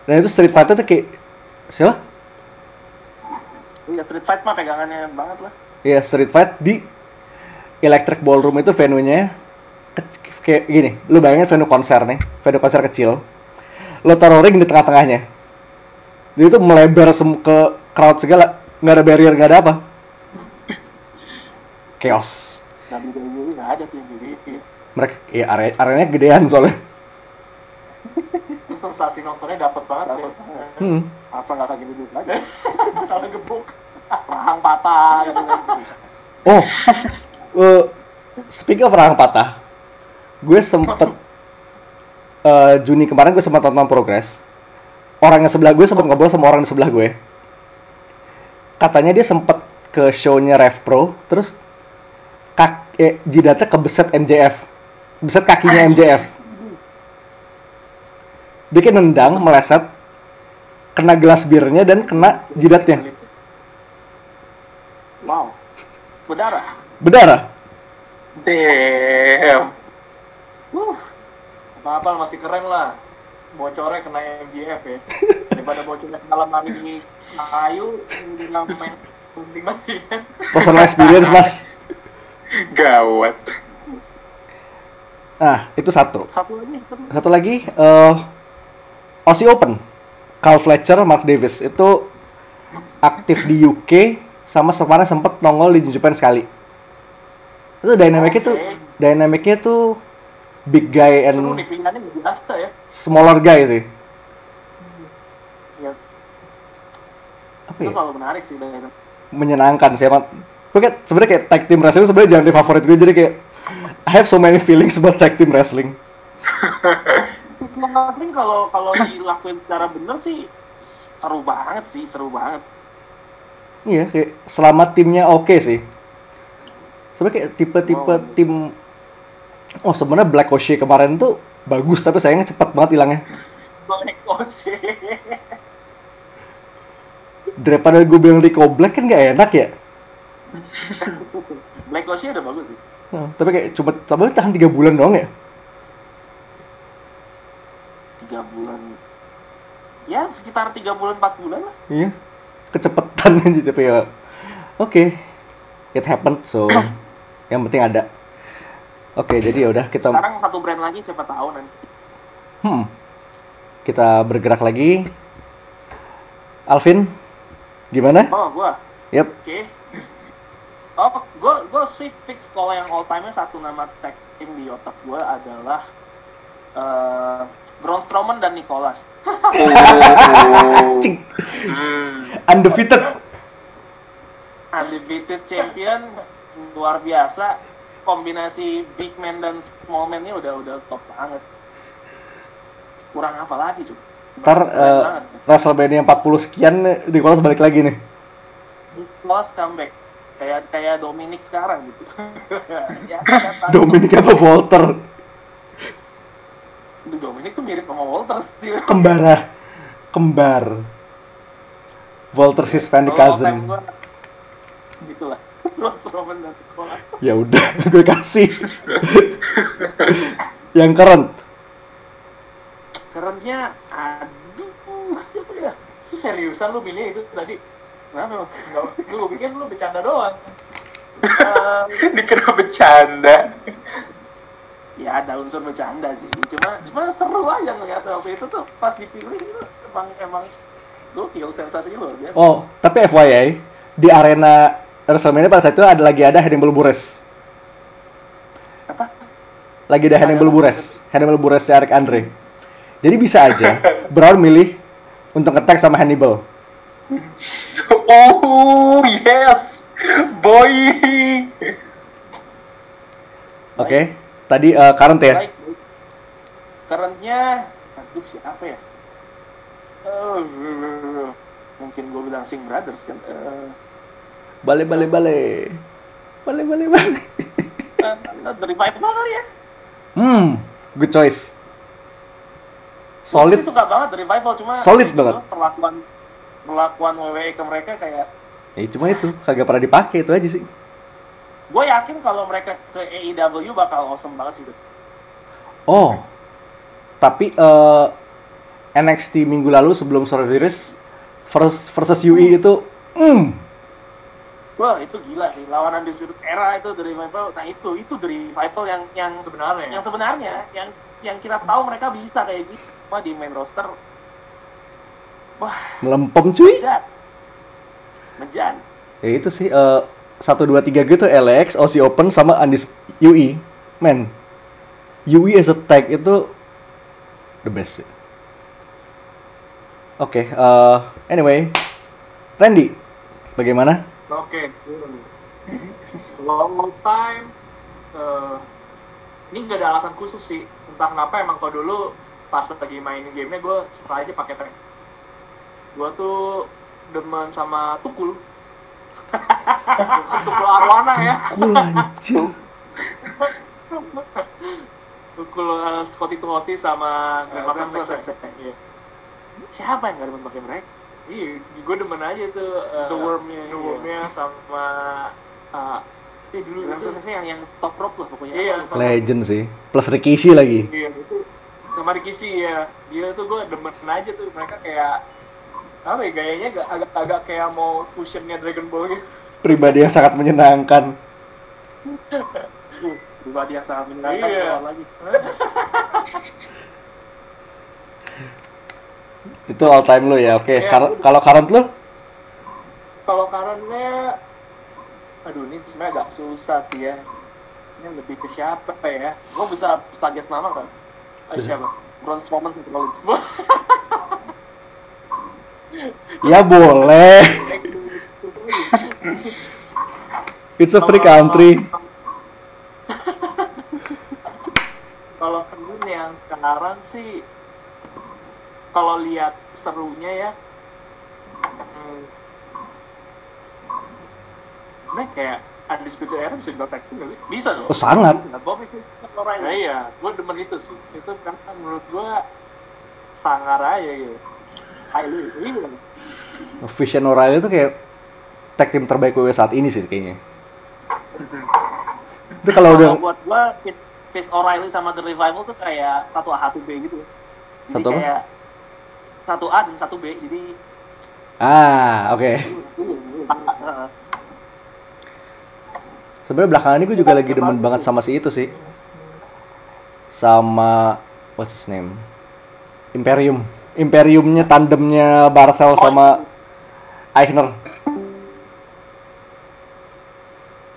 Dan itu street fight tuh kayak siapa? Iya, Street Fight mah pegangannya banget lah. Iya street fight di Electric Ballroom itu venue-nya ke- kayak gini. Lu bayangin venue konser nih, venue konser kecil. Lu taruh ring di tengah-tengahnya. Dia itu melebar ke crowd segala, nggak ada barrier, nggak ada apa. Chaos. WWE nggak ada tuh yang gitu Mereka, ya area areanya gedean soalnya. Terus sensasi nontonnya dapet banget dapet ya. Hmm. apa nggak kayak gitu lagi Sampai gebuk. rahang patah gitu kan Oh, eh, speaking of rahang patah, gue sempet eh, Juni kemarin gue sempat nonton progres. Orang yang sebelah gue sempat ngobrol sama orang di sebelah gue. Katanya dia sempet ke show-nya Rev Pro, terus kak eh, jidatnya kebeset MJF, beset kakinya MJF. Bikin nendang, meleset, kena gelas birnya dan kena jidatnya. wow berdarah Berdarah. Damn. Uh, apa-apa masih keren lah. Bocornya kena MGF ya. Daripada bocornya kena lemari di kayu, bilang main penting banget sih kan. Personal experience, Mas. Gawat. Nah, itu satu. satu lagi satu lagi. Satu lagi, eh Aussie Open. Carl Fletcher, Mark Davis itu aktif di UK sama kemarin sempet nongol di Japan sekali. Itu dynamicnya tuh, Oke. dynamicnya tuh big guy Seru and nih biasa ya. smaller guy sih. ya Apa itu ya? selalu menarik sih dari Menyenangkan sih emang. Gue kayak sebenarnya kayak tag team wrestling sebenarnya jangan favorit gue jadi kayak I have so many feelings about tag team wrestling. Tapi kalau kalau dilakuin secara bener sih seru banget sih seru banget Iya, kayak selama timnya oke sih. Sebenarnya kayak tipe-tipe Oh. tim Oh, sebenarnya Black Ocean kemarin tuh bagus tapi sayangnya cepat banget hilangnya. Black Oce Daripada gue bilang Rico Black kan gak enak ya. Black Oce udah bagus sih Nah, tapi kayak cuma tapi tahan tiga bulan doang ya. Tiga bulan ya sekitar tiga bulan empat bulan lah Iya. Kecepatan aja tapi ya. Oke. It happened so yang penting ada. Oke, jadi ya udah kita sekarang satu brand lagi siapa tahu nanti hmm. Kita bergerak lagi. Alvin, gimana? oh gua Yap. oke oh gua gua sih fix kalau yang all time satu nama tag team di otak gua adalah eh Braun Strowman dan Nicholas Oh. Hmm. Undefeated. undefeated champion luar biasa kombinasi big man dan small man nya udah udah top banget kurang apa lagi cuy Ntar banget. WrestleMania 40 sekian Nicholas balik lagi nih. Nicholas comeback kayak kayak Dominic sekarang gitu ya Dominic apa Walter? Itu Dominic tuh mirip sama Walter sih Kembara. Kembar. Walter Hispanic time cousin. gua, dan Nicholas Ya udah, gue kasih. Yang current. kerennya aduh Itu seriusan lu milih itu tadi? kenapa? Nggak, Gue pikir lu bercanda doang. Eh, Dikira bercanda. Ya ada unsur bercanda sih cuma cuma seru aja ngeliat waktu itu tuh pas dipilih itu emang emang gokil sensasinya luar biasa Oh, tapi FYI, di arena WrestleMania pada saat itu ada lagi ada Hannibal Buress. apa Lagi ada Hannibal? Buress. Hannibal Buress Eric Andre. Jadi bisa aja Brown milih untuk ngetek sama Hannibal. Oh yes, boy. Oke. Tadi eh, current ya. currentnya aduh siapa ya Eh, mungkin gue bilang Sing Brothers kan Eh, Bale bale bale. Bale bale bale. Revival kali ya Hmm, good choice. Gue Solid. sih suka banget Revival cuma Solid banget. gitu, perlakuan perlakuan WWE ke mereka kayak Ya cuma itu, kagak pernah dipakai itu aja sih. Gue yakin kalau mereka ke AEW bakal awesome banget sih Oh, tapi eh, NXT minggu lalu sebelum Survivor Series versus, versus UE itu, hmm, Wah itu gila sih lawan Undisputed Era itu dari revival. Nah itu itu dari revival yang yang Sebenarnya. yang sebenarnya yang yang kita tahu mereka bisa kayak gitu. Wah di main roster. Wah Melempem cuy. menjan, menjan. Ya itu sih eh, satu dua tiga gitu LX, Aussie Open sama Andis UI. Men, UI as a tag itu the best. Oke, eh, anyway, Randy, bagaimana? Oke. Long time. eh, ini nggak ada alasan khusus sih. Entah kenapa emang kalau dulu pas lagi main gamenya gue suka aja pakai tank. Gue tuh demen sama tukul. Tukul arwana ya. Cool anjir. Tukul uh, Scotty Tuhosi sama Grandmaster Grandmaster Flex. Flex. Iya. Siapa yang gak demen pakai mereka? Iya, gue demen aja tuh uh, The Worm-nya, The iya. Worm-nya sama uh, eh dulu Flex yang yang top rope lah pokoknya. Iya. Apa. Legend sih. Plus Rikishi lagi. Iya itu sama Rikishi ya. Dia tuh gue demen aja tuh mereka kayak apa ya gayanya agak agak, agak kayak mau fusionnya Dragon Ball gitu. Pribadi yang sangat menyenangkan. Pribadi yang sangat menyenangkan Iya. keluar lagi. Itu all time lu ya. Oke, Iya. kar- kalau current lu? Kalau karena aduh ini sebenarnya agak susah sih ya. Ini lebih ke siapa ya? Gue bisa target nama kan? Siapa? Strowman ke Rollins. Ya boleh. It's a free country. Kalau keren yang sekarang sih kalau lihat serunya ya hmm, sebenarnya kayak Undisputed Era bisa dibilang tag team nggak sih? Bisa dong. Oh, sangat. Itu orang Nah, iya, gue demen itu sih. Itu karena menurut gue sangar aja gitu. Iya. Vision O'Reilly itu kayak tag team terbaik WWE saat ini sih kayaknya. Itu kalau udah buat gua Fitz O'Reilly sama The Revival tuh kayak satu A satu B gitu. Jadi Satu apa? kayak satu A dan satu B. Jadi ah oke. uh, Sebenarnya belakangan ini gue juga lagi demen banget sama si itu sih. Sama what's his name? Imperium. Imperiumnya tandemnya Bartel sama Eichner.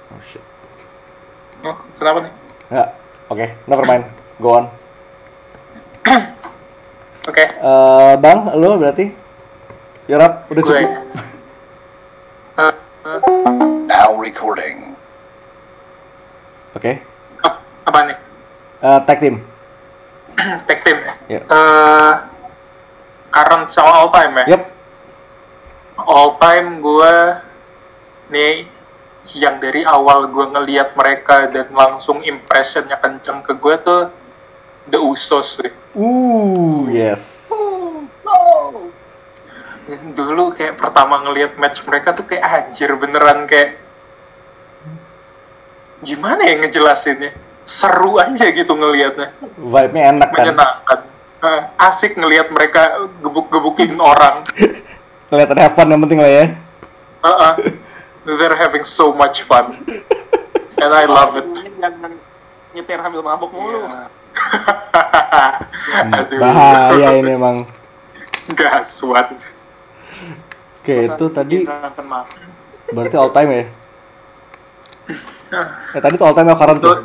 Oh shit. Oh, kenapa nih? Ya, oke, never mind. Go on. Oke, Eh, bang, lo berarti? Yorap, udah gue. cukup. Eh, Now recording. Oke. ap- apa nih? Eh, tag team. Tag team ya? Ya. Eh, current sama all time ya? Yep. All time gue nih yang dari awal gue ngeliat mereka dan langsung impressionnya kenceng ke gue tuh The Usos sih. Uh, yes. Dulu kayak pertama ngeliat match mereka tuh kayak anjir beneran kayak gimana ya ngejelasinnya? Seru aja gitu ngelihatnya. Vibe-nya enak kan. menyenangkan Eh, asik ngelihat mereka gebuk-gebukin orang Kelihatan have fun yang penting lah ya. Uh-uh. they're having so much fun and I love it jangan nyetir sambil mabok mulu. aduh Bahaya ini emang. gaswat Oke, itu tadi berarti all time ya? Eh, tadi tuh all time ya current itu tuh?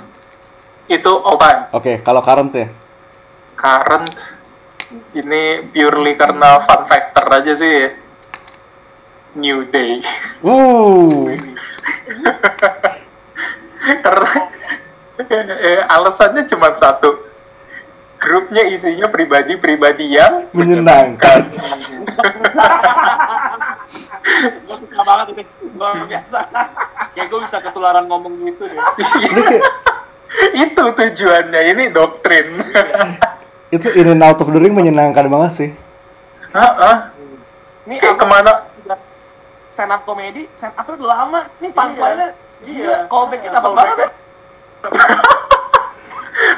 itu all time Oke, kalau current ya? Current ini purely karena fun factor aja sih New Day karena eh, alasannya cuma satu grupnya isinya pribadi-pribadi yang menyenangkan. Gue suka banget ini. Luar biasa. Kayak gue bisa ketularan ngomong gitu deh. Itu tujuannya ini doktrin itu in and out of the ring menyenangkan banget sih. Heeh. Ini kayak apa? ke mana Stand up komedi, stand up udah lama. Ini punchline-nya Iya. Gila, callback-nya dapat banget.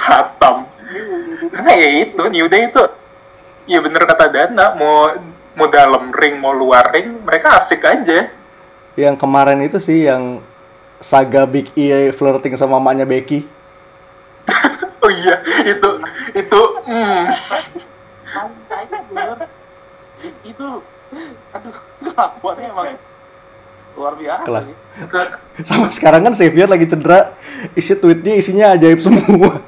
hatam karena ya itu New Day itu ya bener kata Dana mau mau dalam ring mau luar ring mereka asik aja yang kemarin itu sih yang saga Big E flirting sama mamanya Becky. Oh iya, itu itu hmm. Itu aduh kelakuannya emang luar biasa Kelas. sih Sama sekarang kan Xavier lagi cedera, isi tweetnya isinya ajaib semua.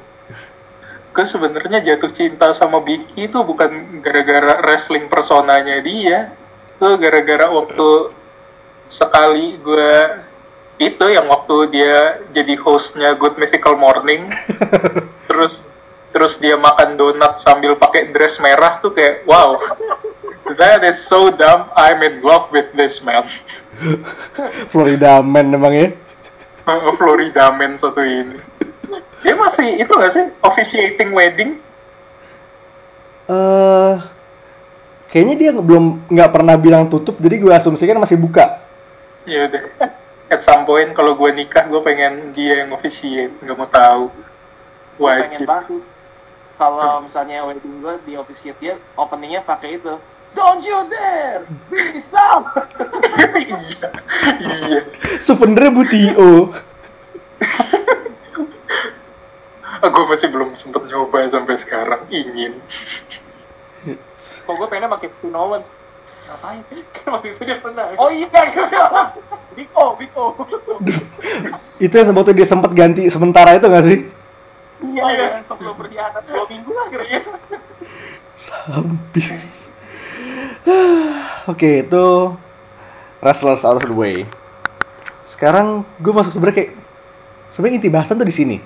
gue sebenarnya jatuh cinta sama Vicky itu bukan gara-gara wrestling personanya dia itu gara-gara waktu sekali gue itu yang waktu dia jadi hostnya Good Mythical Morning terus terus dia makan donat sambil pakai dress merah tuh kayak wow that is so dumb I'm in love with this man Florida Man emang ya. Florida man satu ini dia masih itu gak sih officiating wedding eh kayaknya dia belum nggak pernah bilang tutup, jadi gue asumsikan masih buka. Ya udah. At some point kalau gue nikah gue pengen dia yang officiate, nggak mau tahu. Pengen Wajib. banget kalau misalnya wedding gue di officiate dia openingnya pakai itu Don't you dare be some iya, iya. Sebenernya Bu Tio. gue masih belum sempet nyoba sampai sekarang. Ingin. Kok gue pengennya pakai Owens. Ngapain? Kan waktu itu dia pernah. oh iya iya Biko, Biko. Itu yang sebetulnya dia sempat ganti sementara itu nggak sih? iya iya sebelum berkhianat dua minggu lah kira-kira Habis. Oke, itu wrestlers out of the way. Sekarang gue masuk sebenarnya kayak sebenarnya inti bahasan tuh di sini.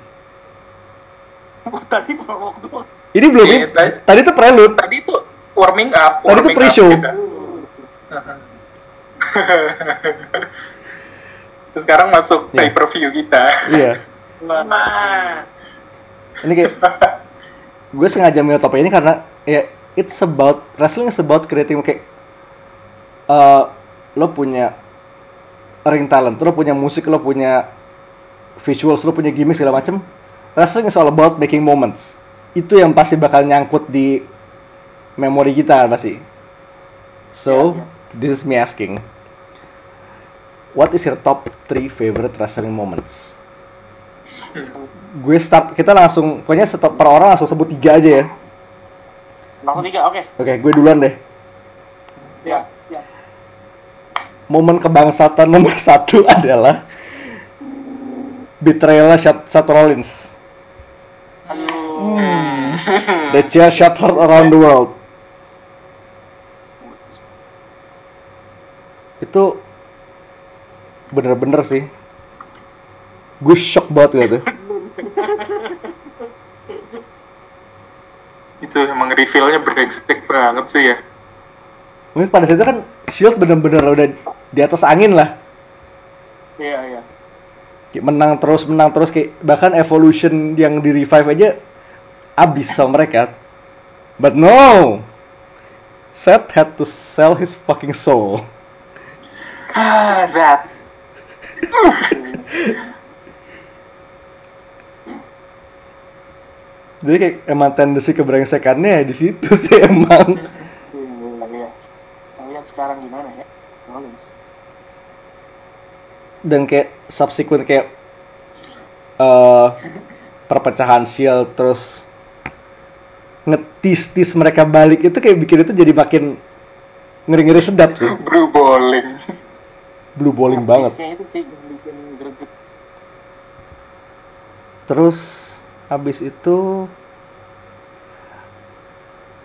tadi waktu Ini belum Iya, tadi- tadi tuh prelude. Tadi tuh warming up. Tadi tuh warming up pre-show. kita. Sekarang masuk Iya. pay per view kita. Iya. nah Ini kayak gue sengaja milih topik ini karena ya it's about wrestling is about creating kayak eh, lo punya ring talent, lo punya musik, lo punya visuals, lo punya gimmick segala macem. Wrestling is all about making moments. Itu yang pasti bakal nyangkut di memori kita pasti. So, this is me asking. What is your top 3 favorite wrestling moments? Gue start, kita langsung, pokoknya setiap per orang langsung sebut tiga aja ya. langsung tiga oke Oke, gue duluan deh. Ya, ya. Momen kebangsaan nomor satu adalah betrayal Seth Seth Rollins. aduh The chair shattered around the world. Itu bener-bener sih. Gue shock banget gitu. itu emang reveal-nya brengsek banget sih ya. Mungkin pada saat itu kan Shield bener-bener udah di atas angin lah. Iya, iya. Kayak menang terus, menang terus kayak bahkan Evolution yang di revive aja abis sama mereka. But no, Seth had to sell his fucking soul. Ah, that. Jadi kayak emang tendensi kebrengsekannya di situ sih emang. Iya, iya. Lihat sekarang gimana ya Rollins Dan kayak subsequent kayak eh perpecahan Shield terus ngetis-tis mereka balik itu kayak bikin itu jadi makin ngeri-ngeri sedap sih. Blue bowling. Blue bowling banget. Habisnya itu kayak yang bikin greget Terus habis itu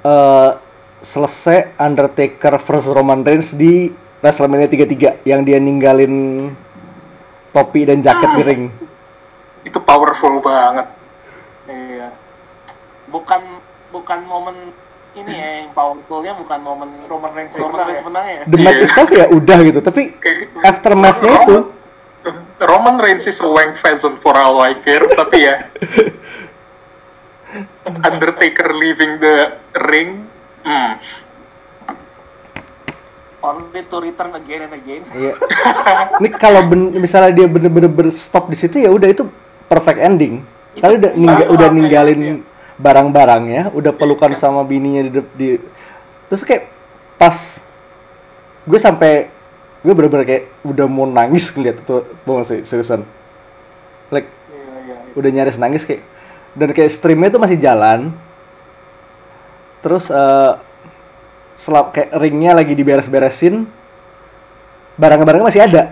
eh selesai Undertaker versus Roman Reigns di WrestleMania 33 yang dia ninggalin topi dan jaket di ring. Itu powerful banget. Iya. bukan bukan momen ini ya yang powerfulnya bukan momen Roman Reigns Roman Reigns ya? menang ya The match Iya. itself ya udah gitu, tapi Kayak- aftermath-nya itu Roman Reigns is a wank pheasant for all I care, tapi ya Undertaker leaving the ring, hmm, only to return again and again Iya. Ini kalau misalnya dia bener-bener ber- stop di situ ya udah itu perfect ending. Kali udah ningga- udah ninggalin barang-barangnya, udah pelukan sama bininya di, di terus kayak pas gue sampai gue bener-bener kayak udah mau nangis ngeliat itu banget sih seriusan. Like Iya, iya. iya. udah nyaris nangis kayak dan kayak streamnya tuh masih jalan. Terus eh selap kayak ringnya lagi diberes-beresin barang-barangnya masih ada.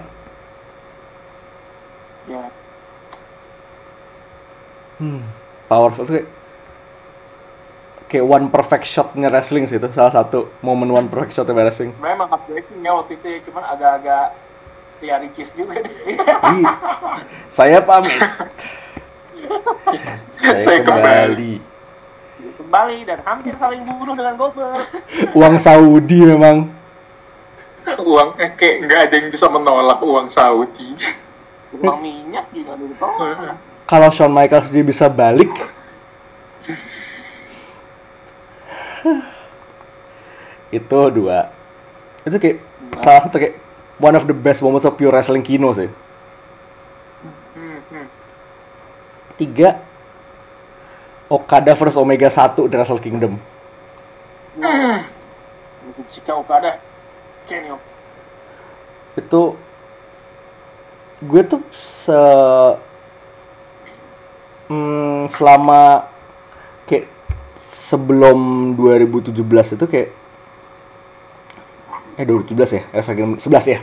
Hmm, powerful tuh kayak kayak one perfect shotnya wrestling sih itu salah satu momen one perfect shotnya wrestling Sebenarnya emang heartbreaking ya waktu itu ya, cuman agak-agak ya ricis juga deh. Ih, saya pamit saya, Saya kembali. Kembali dan hampir saling bunuh dengan Goldberg. uang Saudi memang uang eh, kayak nggak ada yang bisa menolak uang Saudi Uang minyak dulu toh. kalau Shawn Michaels dia bisa balik itu dua itu kayak salah satu kayak one of the best moments of pure wrestling kino sih Hmm, hmm. tiga Okada versus Omega 1 di Wrestle Kingdom Jika Okada. Kenyo. itu gue tuh se hmm, selama kayak sebelum 2017 itu kayak eh 2017 ya? Wrestle Kingdom 11 ya?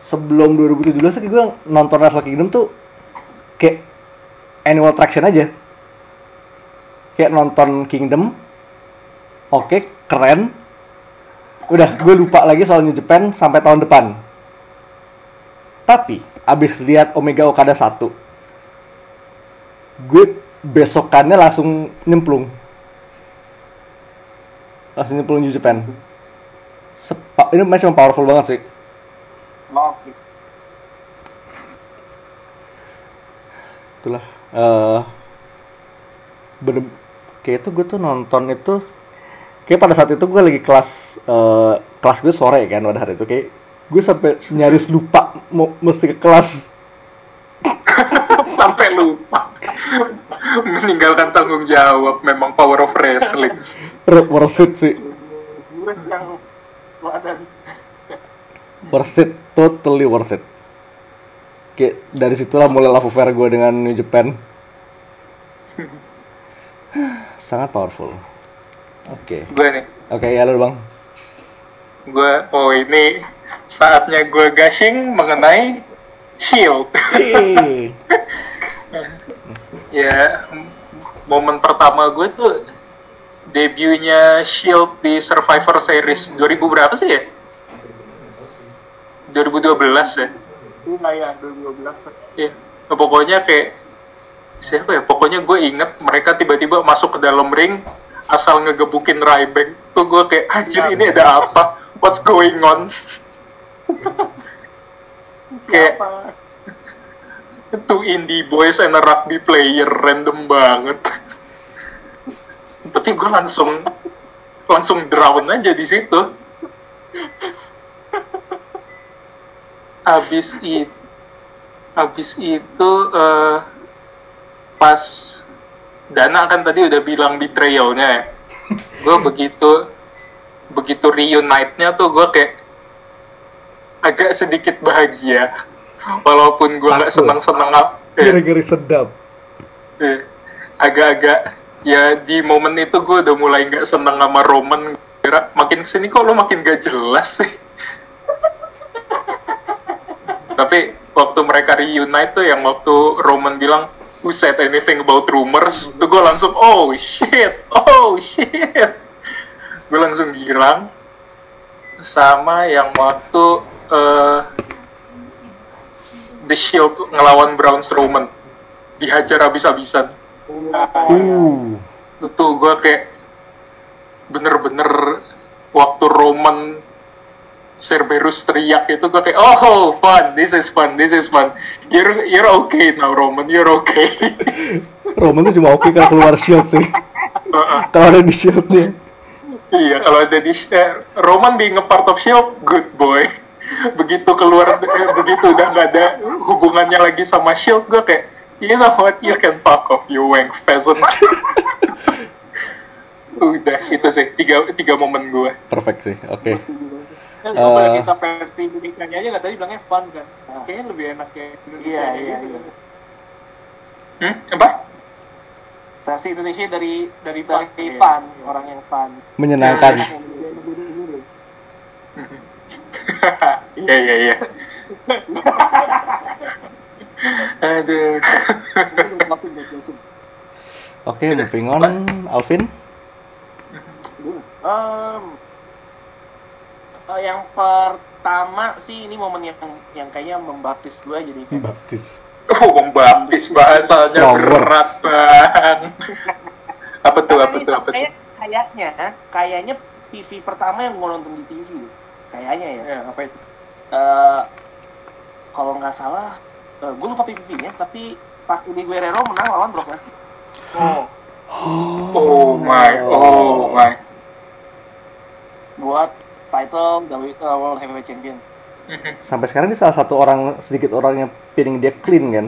Sebelum 2017 tuh kayak gue nonton Wrestle Kingdom tuh kayak annual attraction aja. Kayak nonton Kingdom oke keren. Udah gue lupa lagi soal New Japan sampai tahun depan. Tapi abis lihat Omega Okada 1 gue besokannya langsung nyemplung langsung nyemplung New Japan. Sepa ini match emang powerful banget sih. Oke. itulah eh bener kayak itu gue tuh nonton itu kayak pada saat itu gue lagi kelas eh, kelas gue sore kan pada hari itu kayak gue sampai nyaris lupa mau mesti ke kelas. Sampai lupa. Meninggalkan tanggung jawab memang power of wrestling worth it sih. Yang worth it totally worth it kayak dari situlah mulai love affair gue dengan New Japan. Sangat powerful. Oke. Gue nih oke ya lo bang. Gue oh ini saatnya gue gushing mengenai Shield. Ya momen pertama gue tuh debutnya Shield di Survivor Series 2000 berapa sih ya 2012 ya Iya ya, 2012. Iya, Nah, pokoknya kayak siapa ya? Pokoknya gue inget mereka tiba-tiba masuk ke dalam ring asal ngegebukin Ryback. Tuh gue kayak anjir ini ada apa? What's going on? kayak two indie boys and a rugby player random banget. Tapi gue langsung langsung drown aja di situ. Abis itu habis itu eh, pas Dana kan tadi udah bilang di trailnya ya gue begitu begitu reunite-nya tuh gue kayak agak sedikit bahagia walaupun gue nggak Takut. senang-senang eh, gara-gara sedap eh, agak-agak ya di momen itu gue udah mulai nggak senang sama Roman. Kira makin ke sini kok lo makin gak jelas sih? Tapi waktu mereka reunite tuh yang waktu Roman bilang who said anything about rumors? Tuh gue langsung oh shit oh shit. Gue langsung girang sama yang waktu eh, The Shield ngelawan Braun Strowman. Dihajar habis-habisan uh itu gue kayak bener-bener waktu Roman Cerberus teriak itu gue kayak oh fun. This is fun. This is fun. You're you're okay now Roman. You're okay. Roman tuh cuma oke kalau keluar shield sih. Kalau ada di shieldnya. Iya kalau ada di eh, Roman being a part of Shield good boy. Begitu keluar eh, begitu udah nggak ada hubungannya lagi sama Shield gue kayak you know what you can fuck off you wank pheasant udah itu sih tiga tiga momen gue perfect sih oke Kan kalau pada Eh. kita versi Indonesia aja nggak tadi bilangnya fun kan. Kayaknya lebih enak kayak Indonesia Iya, iya, iya. Hmm? Apa? Versi Indonesia dari Dari fun. dari Iya. fun, orang yang fun. Menyenangkan. Iya iya iya. Aduh. Oke, moving on, Alvin. Eh, yang pertama sih ini momen yang yang kayaknya membaptis gue jadi kayak Baptis. Oh, membaptis bahasanya berat banget. apa tuh? Apa tuh? Apa tuh? kayak- kayaknya kayaknya TV pertama yang gue nonton di TV kayaknya ya Ya, apa itu? Eh, kalau nggak salah eh, gue lupa PVV-nya tapi pas Udi Guerrero menang lawan Brock Lesnar Oh, Oh my, oh my. buat title W- eh, World Heavyweight Champion Sampai sekarang dia salah satu orang sedikit orang yang piring dia clean kan?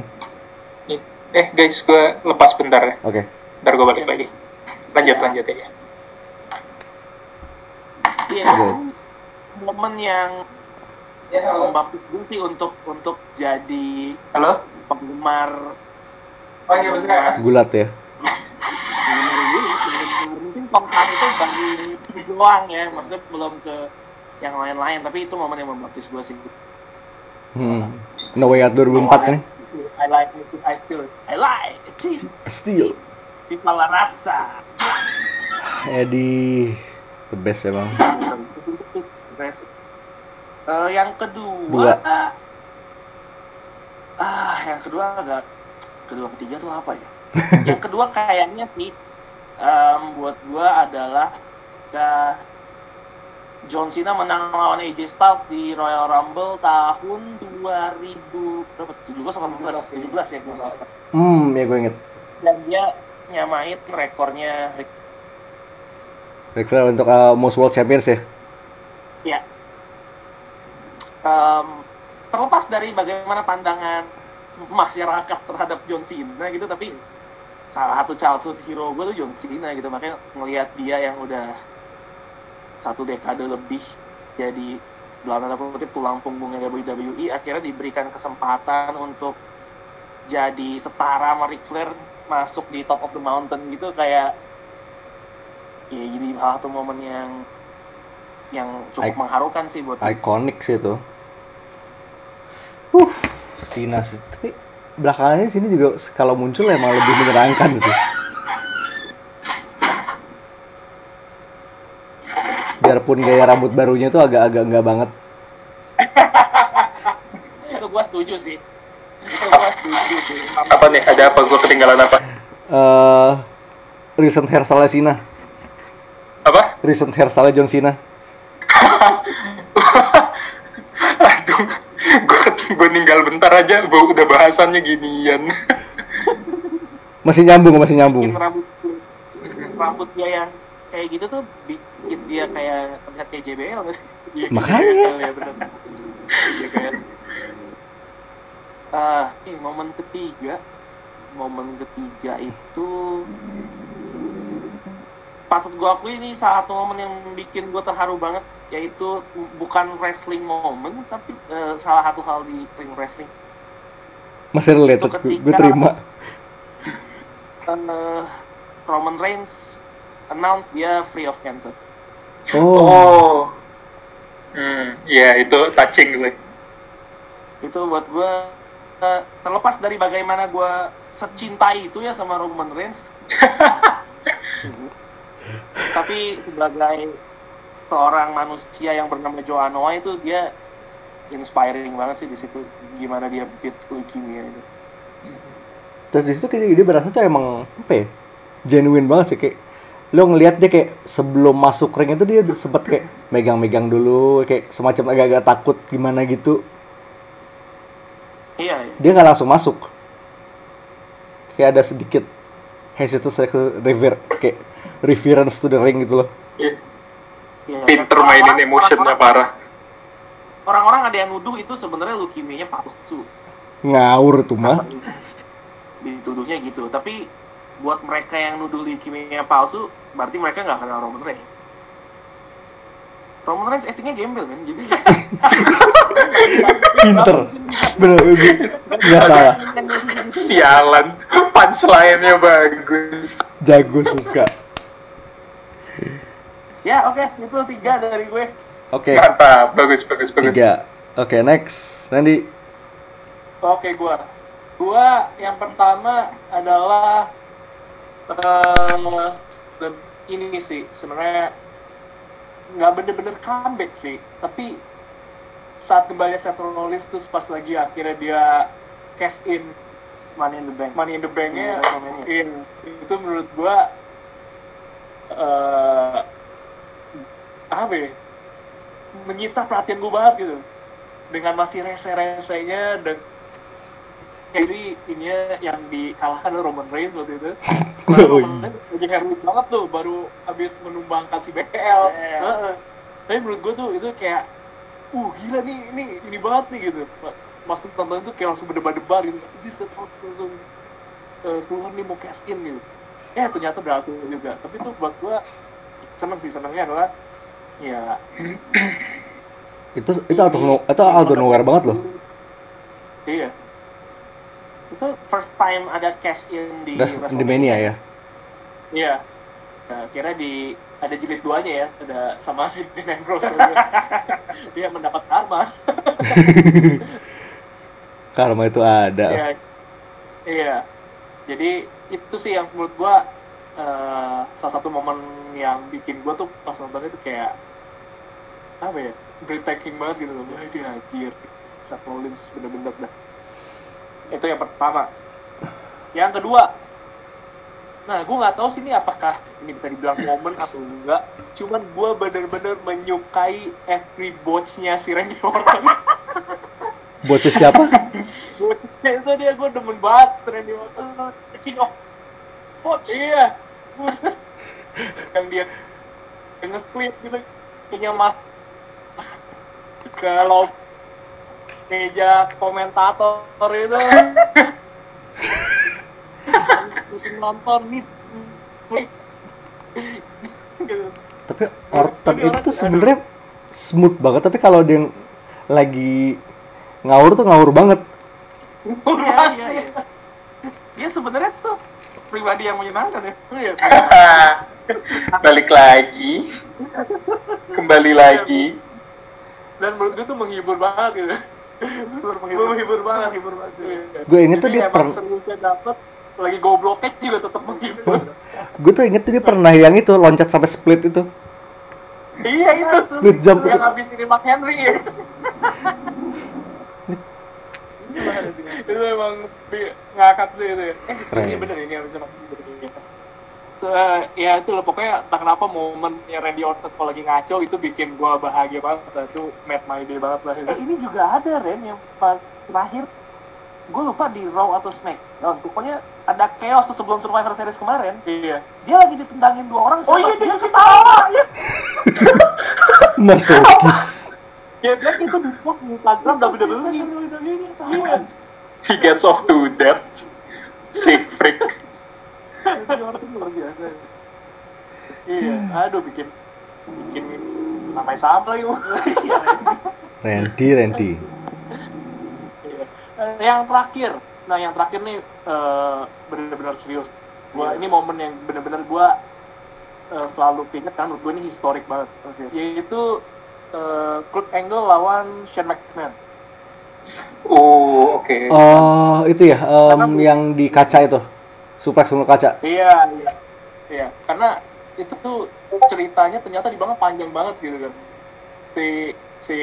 Eh guys, gue lepas bentar ya. Oke. Ntar gue balik lagi. Lanjut, Ya. lanjut aja. iya Oke. momen yang membaptis gue sih untuk untuk jadi Halo? penggemar Oh iya. Gulat ya. mungkin Tongkang itu baru doang ya maksudnya belum ke yang lain-lain tapi itu momen yang membaptis gue sih Hmm. No Way Out 2004 nih. I like it, I still I like it Steel. di rata Eddie the best emang. Eh, yang Dua. kedua ah yang kedua agak kedua ketiga tuh apa ya yang kedua kayaknya sih em, buat gua adalah ketika John Cena menang lawan AJ Styles di Royal Rumble tahun 2000 berapa 17 atau 18 17 ya gua. Hmm, ya gue inget. dan dia nyamain rekornya Ric Ric Flair untuk uh, Most World Champions ya. Ya. Em, terlepas dari bagaimana pandangan masyarakat terhadap John Cena gitu, tapi salah satu childhood hero gue tuh John Cena gitu, makanya ngelihat dia yang udah satu dekade lebih jadi dalam tanda kutip tulang punggungnya WWE akhirnya diberikan kesempatan untuk jadi setara sama Ric Flair masuk di top of the mountain gitu. Kayak ya jadi salah satu momen yang yang cukup I- mengharukan sih buat Iconic sih itu. Uh, Cena sih. Tapi belakangan ini sini juga kalau muncul emang lebih menyenangkan sih. Biarpun gaya rambut barunya tuh agak-agak enggak banget. itu gua setuju sih itu gua setuju sih Apa nih? Ada apa? Gue ketinggalan apa? Eh, recent hairstyle Cena, Apa? recent hairstyle John Cena. Aduh, gue gue ninggal bentar aja, gue udah bahasannya ginian. Masih nyambung, masih bikin nyambung. rambut rambut dia yang kayak gitu tuh bikin dia kayak terlihat kayak JBL nggak sih Iya, Makanya. JBL, ya JBL ah eh, momen ketiga momen ketiga itu patut gua akui ini salah satu momen yang bikin gua terharu banget yaitu bukan wrestling moment tapi eh, salah satu hal di ring wrestling. Masih related, Itu gue, ketika- gue terima. Eh, Roman Reigns announce dia free of cancer. Oh, Oh, hmm, ya itu touching sih. itu buat gue terlepas dari bagaimana gue secintai itu ya sama Roman Reigns. Tapi sebagai seorang manusia yang bernama Joe Anoa'i itu dia inspiring banget sih di situ gimana dia beat leukemia itu terus di situ kayak dia berasa tuh emang apa ya? Genuine banget sih kayak lo ngelihat dia kayak sebelum masuk ring itu dia sempet kayak megang-megang dulu kayak semacam agak-agak takut gimana gitu iya iya. dia nggak langsung masuk kayak ada sedikit hesitation rever kayak reference to the ring gitu loh Iya, iya. Pinter Dan mainin emotionnya parah. orang-orang ada yang nuduh itu sebenarnya leukemia palsu ngawur tuh mah dituduhnya gitu tapi buat mereka yang nuduh leukemia palsu berarti mereka nggak kenal Roman Reigns Roman Reigns actingnya gembel kan jadi Pinter. Bener, bener. nggak salah. Sialan, punchline-nya bagus. Jago suka. Ya oke itu tiga dari gue Oke, Mantap, bagus, bagus, bagus. tiga. Oke, next. Randy. Oke gua. Gua yang pertama adalah eh le- ini sih sebenarnya nggak bener-bener comeback sih, tapi saat kembali Seth Rollins terus pas lagi akhirnya dia cash in Money in the Bank Money in the Bank-nya, Iya, WrestleMania. iya, itu menurut gua eh apa ya, menyita perhatian gua banget gitu, dengan masih rese-resenya dan Harry ini yang dikalahkan oleh Roman Reigns waktu itu. Oh, Roman iya. Reigns lagi heroik banget tuh, baru habis menumbangkan si BL. Heeh. Tapi menurut gua tuh itu kayak, uh gila nih, ini ini banget nih gitu. Mas tonton itu kayak langsung berdebar-debar gitu. Jadi set langsung eh, keluar nih mau cash in gitu. Eh ternyata berhasil juga. Tapi tuh buat gua seneng sih senengnya adalah ya Itu itu out of itu out of nowhere banget loh. Iya. itu first time ada cash in di Das di. Mania ya. Iya. Nah, kira di ada jilid duanya ya, ada sama si Dean Ambrose. dia mendapat karma. Karma itu ada. Iya. Iya. Jadi itu sih yang menurut gua eh, salah satu momen yang bikin gua tuh pas nonton itu kayak apa ya breathtaking banget gitu loh. Wah dia anjir. Seth Rollins bener-bener dah. Itu yang pertama. Yang kedua, Nah, gue nggak tahu sih ini apakah ini bisa dibilang momen atau enggak. Cuman gue bener-bener menyukai every botch-nya si Randy Orton. Bocah siapa? Botch-nya itu dia gue demen banget Randy Orton. The King of Botch. Iya. yang dia yang nge-split gitu. Kayaknya mas kalau meja komentator itu nonton nih. Tapi Orton itu tuh, sebenarnya smooth banget. Tapi kalau dia lagi ngawur tuh ngawur banget. Iya, iya, iya. Dia sebenarnya tuh pribadi yang menyenangkan ya. Iya, Balik lagi. Kembali lagi. Dan menurut gue tuh menghibur banget gitu menghibur, menghibur banget Menghibur banget sih. Iya. Gue inget tuh dia emang per- seriusnya dapet lagi gobloknya juga tetap menghibur Gue tuh inget tuh dia pernah yang itu loncat sampai split itu. iya itu Split jump yang itu. habis ini Mark Henry ya itu emang ngakak sih itu ya eh Keren. ini bener ini habis Mark Henry Eh, ya itu loh pokoknya entah kenapa momennya Randy Orton kalau lagi ngaco itu bikin gua bahagia banget. Lah itu made my day banget lah. Eh, ini juga ada Ren yang pas terakhir. Gue lupa di Raw atau SmackDown pokoknya ada chaos tuh sebelum Survivor Series kemarin. Iya. Dia lagi ditendangin dua orang oh iya dia ketawa. ya Masokis. dia bilang itu di post di Instagram WWE. iya He gets off to that. Sick freak. Orton luar biasa. Iya aduh bikin bikin namanya sama lagi iya. Randy, Randy. Iya. Eh, yang terakhir. Nah yang terakhir nih eh, benar-benar serius. Gua ini momen yang benar-benar gua eh, selalu ingat kan menurut gua ini historik banget. Yaitu eh, Kurt Angle lawan Shane McMahon. Oh, oke. Oh, itu ya, em, yang di kaca itu. Suplex sebelum kaca. iya iya. Iya karena itu tuh ceritanya ternyata di bawah panjang banget gitu kan. Si si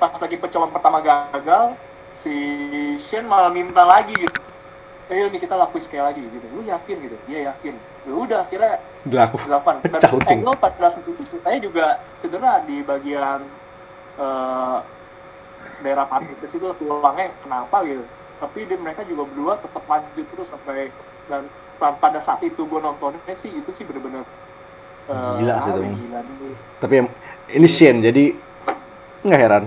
pas lagi percobaan pertama gagal si Shane malah minta lagi gitu. Ayo nih kita lakuin sekali lagi gitu. Lu yakin? gitu. Dia yakin. Ya udah akhirnya Dilaku. delapan. Dan. Angle pada saat itu saya juga cedera di bagian eh, daerah pantat itu tulangnya kenapa gitu. Tapi dia, mereka juga berdua tetap lanjut terus sampai dan pada saat itu gue nontonnya sih itu sih bener-bener eh, Gila sih itu. gila nih. Tapi ini Shane, jadi nggak heran.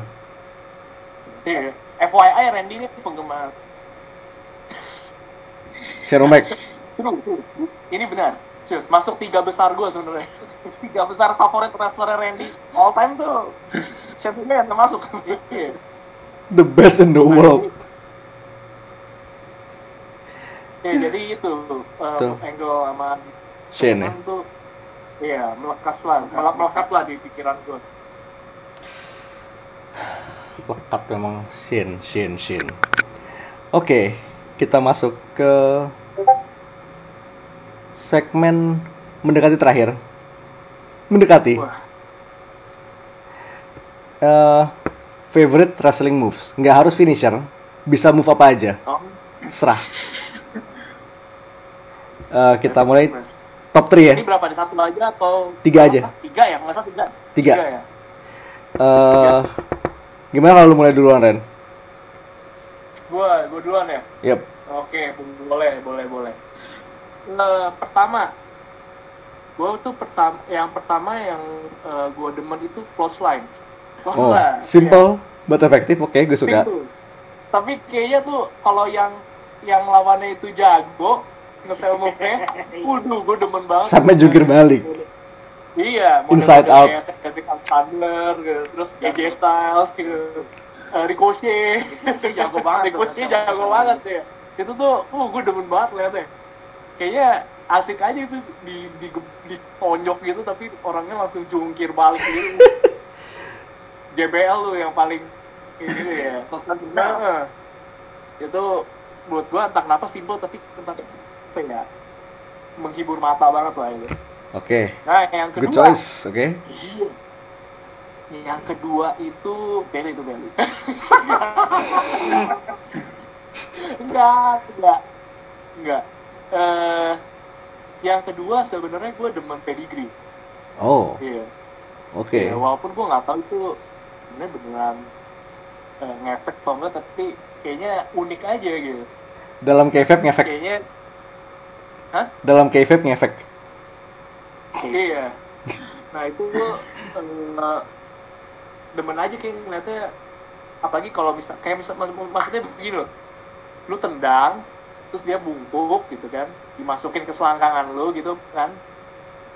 Iya. FYI Randy ini penggemar Shane true. ini benar Serius, masuk tiga besar gue sebenarnya. Tiga besar favorit wrestler Randy all time tuh. Siapa yang termasuk? Iya. The best in the world. Ya, jadi itu uh, Tuh. angle sama Shane ya. Tuh iya melekas lah melek melekat lah di pikiran gue Lekat memang Shin, Shin, Shin. Oke, kita masuk ke segmen mendekati terakhir. Mendekati. Wah. Eh, favorite wrestling moves. Nggak harus finisher, bisa move apa aja. Oh, Serah. Eh, kita mulai top 3 ya. ini berapa di satu aja atau Tiga aja. tiga ya, nggak salah tiga. Tiga. ya Eh, gimana kalau lu mulai duluan Ren? gue gue duluan ya Yap. oke boleh boleh boleh Eh, pertama gue tuh pertama yang pertama yang gue demen itu close line close Oh, line simple but efektif. Oke, gue Iya. suka. Simple. tapi kayaknya tuh kalau yang yang lawannya itu jago nge-sell move-nya waduh gue demen banget Sampai jungkir balik. Iya, Inside out. kayak Cedric Alexander, gitu. terus AJ Styles, gitu. Eh, Ricochet, Jago banget Ricochet jago banget. ya. Itu tuh, uh, gue demen banget liatnya. Kayaknya asik aja itu di di ditonjok gitu, tapi orangnya langsung jungkir balik gitu. JBL tuh yang paling ini ya. Nah, itu menurut gua entah kenapa simpel tapi entah apa ya menghibur mata banget lah itu. Oke. Nah, yang Good kedua, choice. Oke. yang kedua itu Belly itu Belly. enggak, enggak, enggak. Eh, yang kedua sebenarnya gue demen pedigree. Oh, Iya. oke. Ya, walaupun gue nggak tahu itu sebenarnya beneran eh, ngefek atau enggak, tapi kayaknya unik aja gitu. Dalam kayfabe ngefek. Kayaknya, Dalam kayfabe ngefek. iya. Nah itu gue eh, demen aja kayak ngeliatnya, apalagi kalau misal, kayak misal, mak- maksudnya begini loh, lu tendang, terus dia bungkuk gitu kan, dimasukin ke selangkangan lu gitu kan,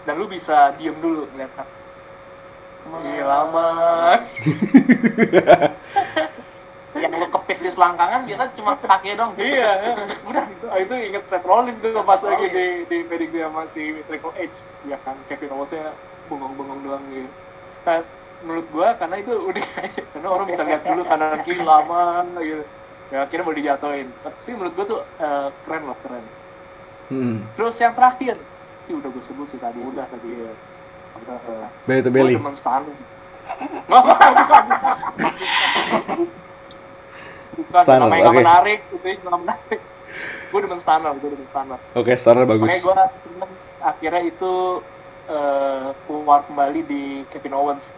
dan lu bisa diem dulu ngeliat kan. Iya lama. Yang lu kepit di selangkangan biasa cuma kaki dong. iya, Udah gitu. Ah, itu inget Seth Rollins tuh pas Seth lagi Rollins. di di pedigree sama si Triple H ya kan Kevin Owens-nya bengong-bengong doang gitu. Nah, menurut gua karena itu udah aja karena orang bisa lihat dulu kanan kiri lama gitu. Ya akhirnya mau dijatuhin. Tapi menurut gua tuh eh, keren loh keren. Hmm. Terus yang terakhir sih udah gue sebut sih tadi. Udah tadi. Iya. Uh, Belly to belly. stunning. Bukan. Stunner, namanya nggak oke. menarik, itu nggak menarik. Gue demen stunner, gue demen stunner. Oke, standar bagus. Makanya gue seneng akhirnya itu eh, keluar kembali di Kevin Owens.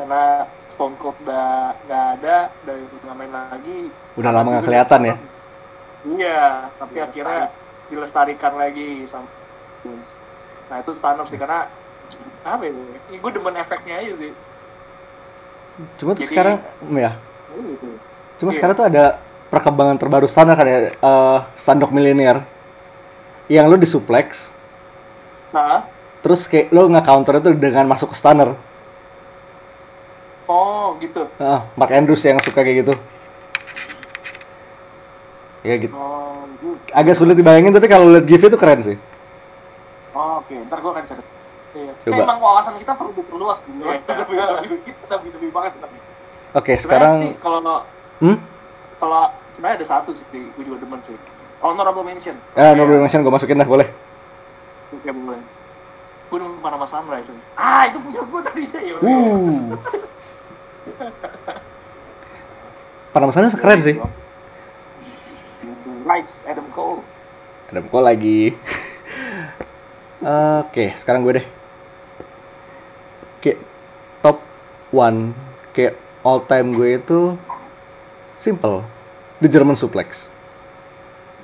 Karena Stone Cold udah nggak ada, udah nggak main lagi. Udah lama nggak Juga kelihatan ya. Iya, tapi akhirnya dilestarikan lagi sama Owens. Nah itu stunner sih, karena apa ya, gue demen efeknya aja sih. Cuma tuh Jadi- sekarang ya. Oh, gitu. Cuma Iya. sekarang tuh ada perkembangan terbaru standar kan ya, eh, standok milenial. Yang lu disuplex, Nah, terus kayak lu nge-counter itu dengan masuk ke stunner. oh gitu. Heeh, Mark Andrews yang suka kayak gitu. Ya gitu. Oh, gitu. Agak sulit dibayangin tapi kalau lihat GIF itu keren sih. Oh, Oke, ntar gue akan catat. Iya. Coba. emang wawasan kita perlu diperluas dulu. Iya. kita lebih lebih banget tapi. Oke, sih sekarang kalau hmm? kalau sebenarnya ada satu sih, gue juga demen sih. Honorable mention. Ya, no mention gue masukin dah boleh. Oke boleh. Gue Panama Sunrise nih. Ah, itu punya gue tadi ya. Uh. Panama sana keren sih. Rights Adam Cole. Adam Cole lagi. Oke, sekarang gue deh. Kayak top one, kayak all time gue itu simple. The German Suplex.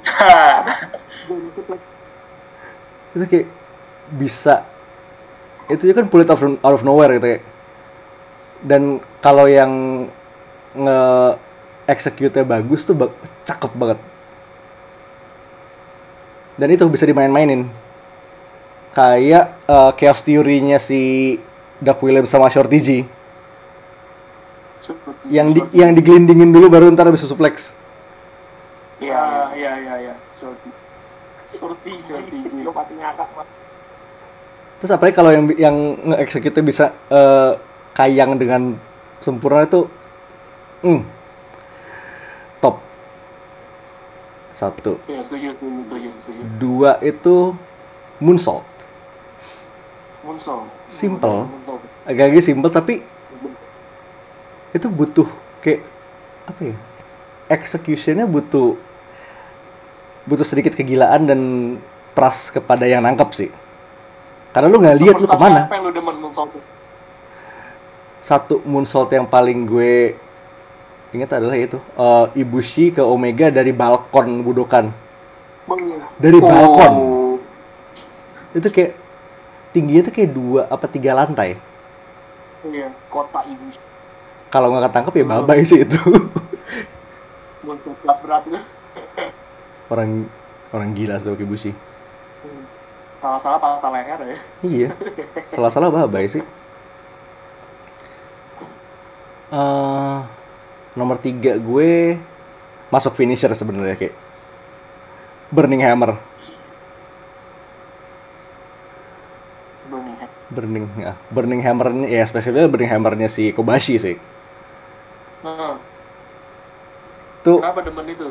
Itu kayak bisa itu juga kan pull it out of, out of nowhere gitu ya. Dan kalau yang nge execute bagus tuh bak- cakep banget. Dan itu bisa dimain-mainin. kayak eh, chaos theory-nya si Doug Williams sama Shorty G yang di, yang digelindingin dulu baru ntar bisa suplex Iya, iya, iya, iya. Shorty. Shorty, Shorty. Lo pasti ngakak, Mas. terus apalagi kalau yang yang nge-execute bisa eh, kayang dengan sempurna itu hmm, top satu Iya, setuju, setuju, setuju, dua itu moonsault Munsol. Simple. Agak-agak simple tapi itu butuh kayak apa ya executionnya butuh butuh sedikit kegilaan dan trust kepada yang nangkep sih. Karena lu nggak lihat lu ke mana. yang lu demen satu moonsault yang paling gue ingat adalah itu eh, Ibushi ke Omega dari balkon Budokan. Dari balkon. Oh. itu kayak tingginya tuh kayak dua apa tiga lantai. Iya, kota ibu. Kalau nggak ketangkep ya babai sih itu Munsol kelas berat itu. orang orang gila tuh Ibushi Salah-salah patah leher ya. Iya, salah-salah babai sih. Eh, nomor tiga gue masuk finisher sebenarnya kayak Burning Hammer, Burning Head. Burning ya, Burning Hammernya ya spesifiknya Burning Hammernya si Kobashi sih. Nah, Tuh kenapa demen itu?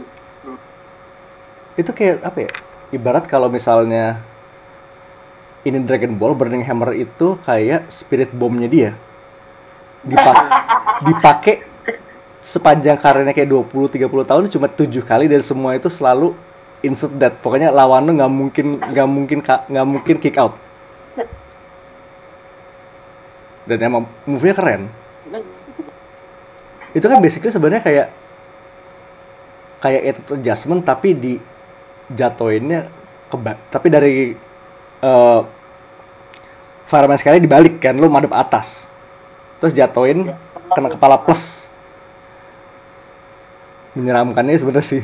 itu kayak apa ya? Ibarat kalau misalnya ini Dragon Ball Burning Hammer itu kayak spirit bomb-nya dia. Dipakai dipakai sepanjang karirnya kayak 20 30 tahun cuma tujuh kali dan semua itu selalu insert death. Pokoknya lawan lu nggak mungkin nggak mungkin nggak mungkin kick out. Dan emang move-nya keren. Itu kan basically sebenarnya kayak kayak itu adjustment tapi di jatoinnya keba tapi dari eh fireman sekali dibalik kan lu madep atas. Terus jatoin kena kepala plus. Menyeramkannya sebenarnya sih.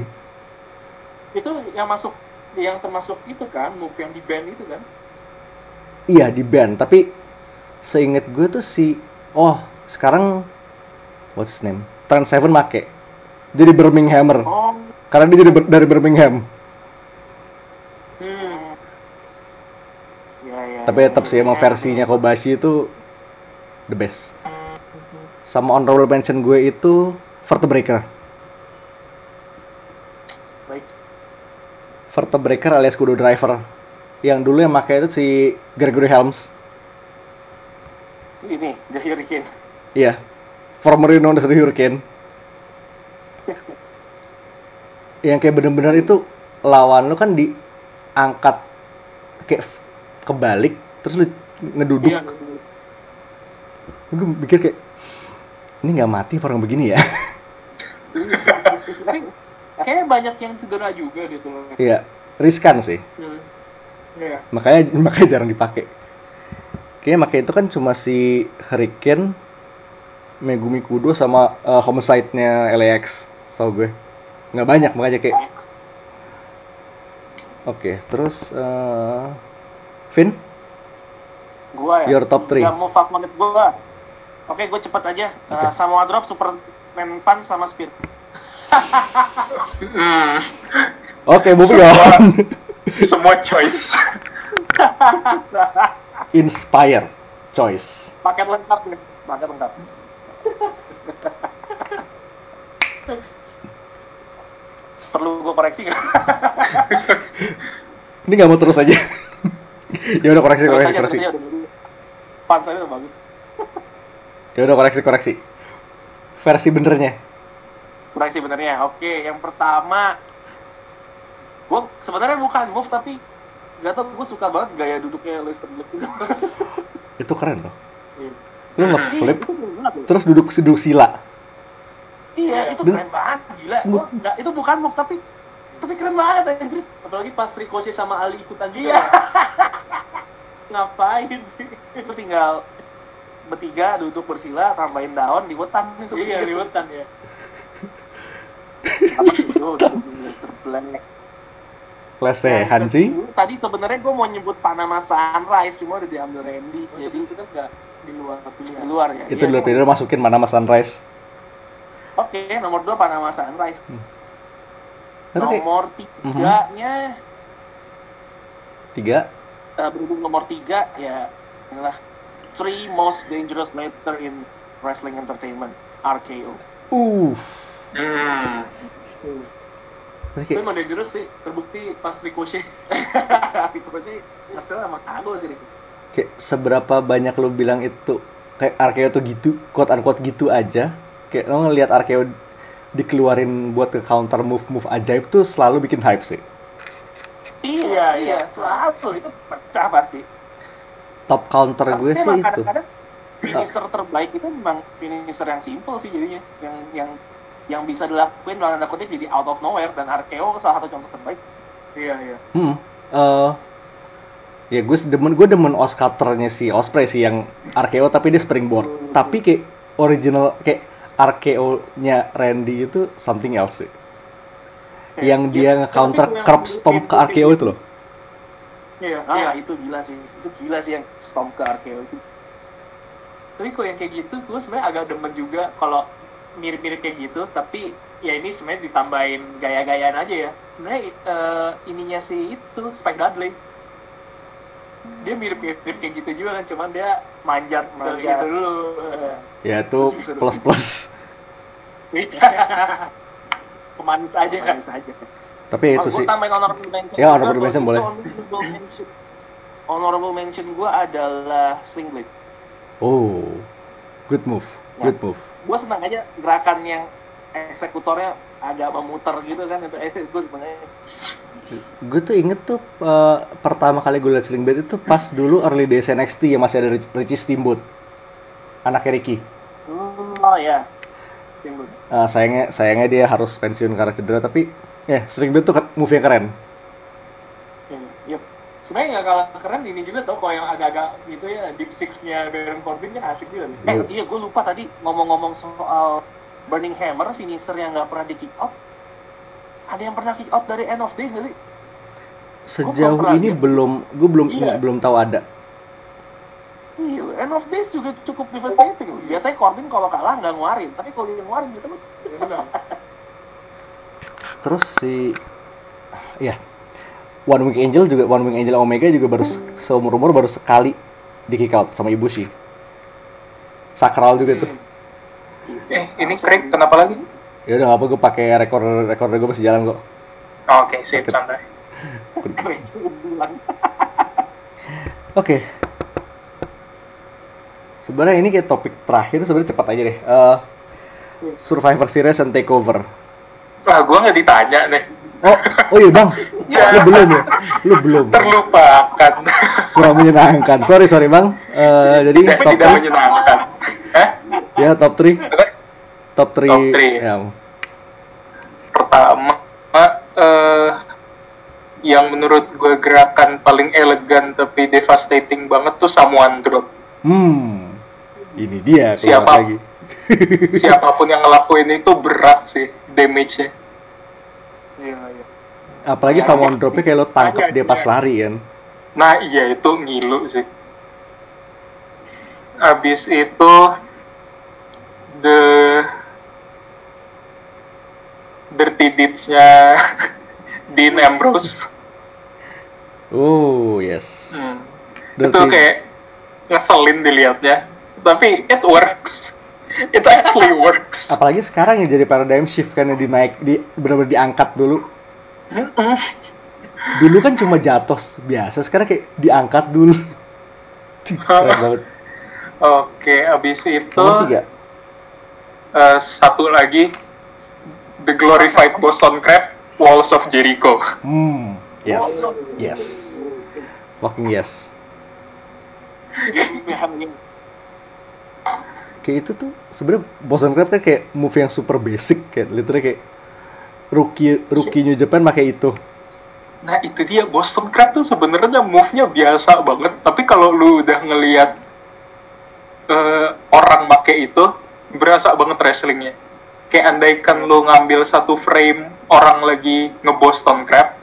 Itu yang masuk yang termasuk itu kan, move yang di band itu kan. iya di band. Tapi seinget gue tuh si oh sekarang what's his name Trent Seven make jadi Birminghamer Oh, karena dia jadi ber- dari Birmingham hmm. Ya, ya. tapi ya, tetap ya, sih emang ya. versinya Kobashi itu the best sama honorable mention gue itu Vertebreaker Baik. Vertebreaker alias Kudo Driver yang dulu yang pakai itu si Gregory Helms Ini, Hurricane. iya formerly known as the Hurricane yang kayak bener-bener itu lawan lu kan diangkat kayak kebalik terus lu ngeduduk Iya. gue mikir kayak ini nggak mati orang begini ya kayaknya banyak yang cedera juga gitu loh. iya riskan sih Hmm. Iya. makanya makanya jarang dipakai kayaknya pakai itu kan cuma si Hurricane Megumi Kudo sama eh, Homicide-nya LAX tau gue nggak banyak makanya kayak oke terus eh Vin Gua ya. Your top three. Tiga move favorit gua. Oke, gua cepet aja. Uh, Samoa Drop, Superman Punch sama Spear. Hmm, oke moving on semua choice. Inspire choice Paket lengkap nih. Paket lengkap. Perlu gua koreksi nggak? ini nggak mau terus aja ya udah koreksi koreksi aja, koreksi terus aja, udah bagus. Ya udah koreksi koreksi versi benernya Koreksi benernya. Oke, yang pertama gua sebenarnya bukan move tapi gak tau gue suka banget gaya duduknya Lester Black itu. itu keren loh Iya. Lu ngeflip banget loh. terus duduk duduk sila Iya, itu keren banget, gila. Smooth. Oh, enggak, itu bukan move tapi tapi keren banget anjir. Apalagi pas Ricochet sama Ali ikutan juga. Iya. Ngapain sih? Itu tinggal bertiga duduk bersila tambahin daun liwetan itu. Iya, liwetan ya. Apa itu? Black. Lesehan sih. Tadi sebenarnya gue mau nyebut Panama Sunrise cuma udah diambil Randy. Jadi itu kan nggak di luar pilihan. di luar ya. Itu Iya, dulu emang. pilihan masukin mana mas Sunrise. Oke, nomor 2 Panama Sunrise. Kayak Nomor tiganya tiga. eh, berhubung nomor tiga ya inilah three most dangerous matter in wrestling entertainment RKO. Uh. Hmm. Tapi emang dangerous sih, terbukti pas Ricochet. Ricochet hasilnya emang kagok sih. Rico. Kayak seberapa banyak lo bilang itu kayak Arkeo tuh gitu, quote unquote gitu aja. Kayak lo ngelihat Arkeo dikeluarin buat ke counter move move ajaib tuh selalu bikin hype sih. Iya, iya, selalu itu pecah pasti. Top counter gue Tapi sih emang itu. kadang-kadang finisher terbaik itu memang finisher yang simple sih jadinya, yang yang yang bisa dilakuin dalam tanda kutip jadi out of nowhere dan RKO salah satu contoh terbaik. Iya, iya. Hmm. eh ya gue demen gue demen Oscarnya si Osprey sih yang RKO tapi dia springboard. Tapi kayak original kayak RKO-nya Randy itu something else sih. Yang dia nge-counter tapi yang curb stomp ke RKO itu loh. Iya, Ah, iya. itu gila sih. Itu gila sih yang stomp ke RKO itu. Tapi kok yang kayak gitu, gue sebenarnya agak demen juga kalau mirip-mirip kayak gitu, tapi ya ini sebenarnya ditambahin gaya-gayaan aja ya. Sebenarnya eh, ininya si itu Spike Dudley. Dia mirip-mirip kayak gitu juga kan, cuman dia manjat, ke Manjat. gitu dulu. Ya itu plus plus. Pemanis aja kan. Manis aja. Tapi ya itu oh, sih. tambahin honorable mention. Ya, honorable mention gitu boleh. Honorable mention, honorable mention gue adalah Sling Blade. Oh, good move, Ya. good move. Gue senang aja gerakan yang eksekutornya agak memutar gitu kan itu eh, gue sebenarnya Gue tuh inget tuh eh, pertama kali gue liat Sling Blade itu pas dulu early days NXT yang masih ada Rich- Richie Steamboat, anaknya Ricky. oh ya Steamboat. Eh, sayangnya sayangnya dia harus pensiun karena cedera tapi ya Sling Blade tuh move yang keren. Yep. Sebenarnya nggak kalah keren ini juga tau kalau yang agak-agak gitu ya deep six-nya Baron Corbin kan asik juga nih. Eh, Iya. iya gue lupa tadi ngomong-ngomong soal Burning Hammer finisher yang nggak pernah di kick out. Ada yang pernah kick out dari End of Days nggak sih? Sejauh ini belum, gue belum Iya. belum tahu ada. Iya, End of Days juga cukup devastating. Biasanya Corbin kalau kalah nggak nguarin, tapi kalau dia nguarin biasanya Ya, benar. Terus si ya One Wing Angel juga One Wing Angel Omega juga baru se- seumur umur baru sekali di kick out sama Ibushi. Sakral juga tuh. Eh, ini Craig kenapa lagi? Ya udah apa gue pakai rekor rekor gue masih jalan kok. Oh, Oke, sip, santai. Oke. Sebenarnya ini kayak topik terakhir sebenarnya cepat aja deh. Eh, Survivor Series and Takeover. Wah, gua nggak ditanya nih. Oh, oh iya bang, lu belum ya? Lu belum. Terlupakan. Kurang menyenangkan. Sorry sorry bang. Eh, jadi tidak, top tidak 3 menyenangkan. Ya top 3 Apa? top 3 Top three. ya. Pertama, eh, yang menurut gue gerakan paling elegan tapi devastating banget tuh Samoan Drop. Hmm. Ini dia Siapa? lagi. Siapa pun yang ngelakuin itu berat sih damage-nya. Iya, iya. Apalagi Samoan dropnya kayak lo tangkep dia pas lari kan. Nah iya itu ngilu sih. Abis itu the dirty deeds-nya Dean Ambrose. Oh yes. Hmm. Dirty- Itu kayak ngeselin dilihatnya. Tapi it works. It actually works. Apalagi sekarang ya jadi paradigm shift kan yang dinaik di benar-benar diangkat dulu. Dulu kan cuma jatuh biasa, sekarang kayak diangkat dulu. Keren banget. Oke, abis itu Nomor tiga. Eh, satu lagi The Glorified Boston Crab Walls of Jericho. Hmm. Yes. Yes. Fucking yes. Kayak itu tuh sebenarnya Boston Crab kan kayak move yang super basic kayak literally kayak rookie rookie New Japan pakai itu. Nah itu dia Boston Crab tuh sebenarnya move-nya biasa banget, tapi kalau lu udah ngelihat eh, orang make itu berasa banget wrestlingnya. Kayak andaikan lu ngambil satu frame orang lagi nge Boston Crab,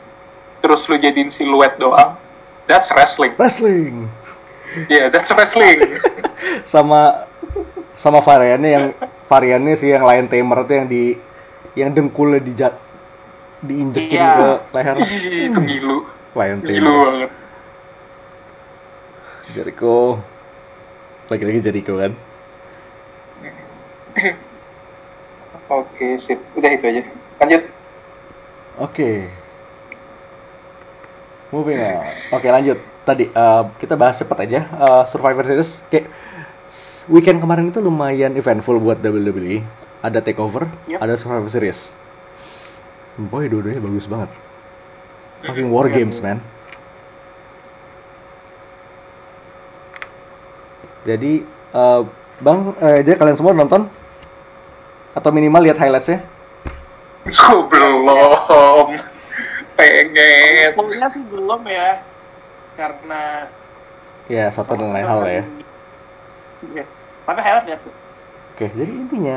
terus lu jadiin siluet doang. That's wrestling. Wrestling. Yeah, that's wrestling. Sama sama variannya yang variannya sih yang lain tamer tuh yang di yang dengkulnya dijat diinjekin Iya. ke leher. Ih, itu ngilu. Lion tamer. banget. Jericho. Lagi-lagi Jericho kan. Oke, sip. Udah itu aja. Lanjut. Oke. Moving on. Oke lanjut. Tadi eh, kita bahas cepat aja. Eh, Survivor Series kayak weekend kemarin itu lumayan eventful buat WWE. Ada takeover, Yep. ada Survivor Series. Boy, dua-duanya bagus banget. Fucking war games, man. Jadi, eh, Bang, eh, jadi kalian semua nonton? Atau minimal lihat highlights-nya? Gue belum. Pengen. Kuliah sih belum ya. Karena Ya, satu dan lain hal ya. Iya. Tapi highlight lihat tuh. Oke, jadi intinya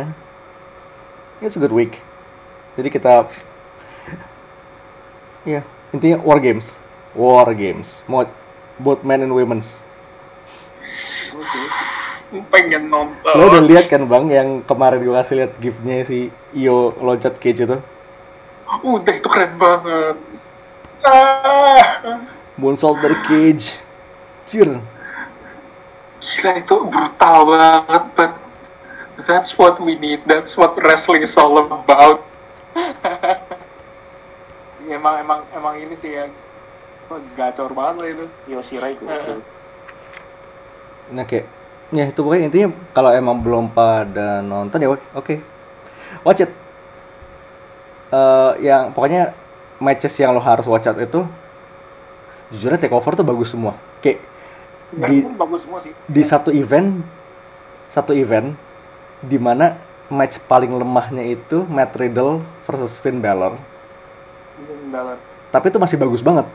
it's a good week. Jadi kita ya intinya war games, war games, Mo- both men and women's. Pengen nonton. Lo udah lihat kan bang yang kemarin gue kasih lihat giftnya si Io loncat cage itu, Udah itu keren banget. Ah. moonsault dari cage, cheer. Gila itu brutal banget, but that's what we need. That's what wrestling is all about. Ya, emang emang emang ini sih yang oh, gacor banget lah itu. Yoshirai gue. Heeh. Nah kayak ya itu pokoknya intinya kalau emang belum pada nonton ya oke watch it. Eh, yang pokoknya matches yang lo harus watch out itu jujurnya takeover tuh bagus semua. Kayak di Di, bagus semua sih. di satu event satu event di mana match paling lemahnya itu Matt Riddle versus Finn Balor. Hmm, Balor. Tapi itu masih bagus banget.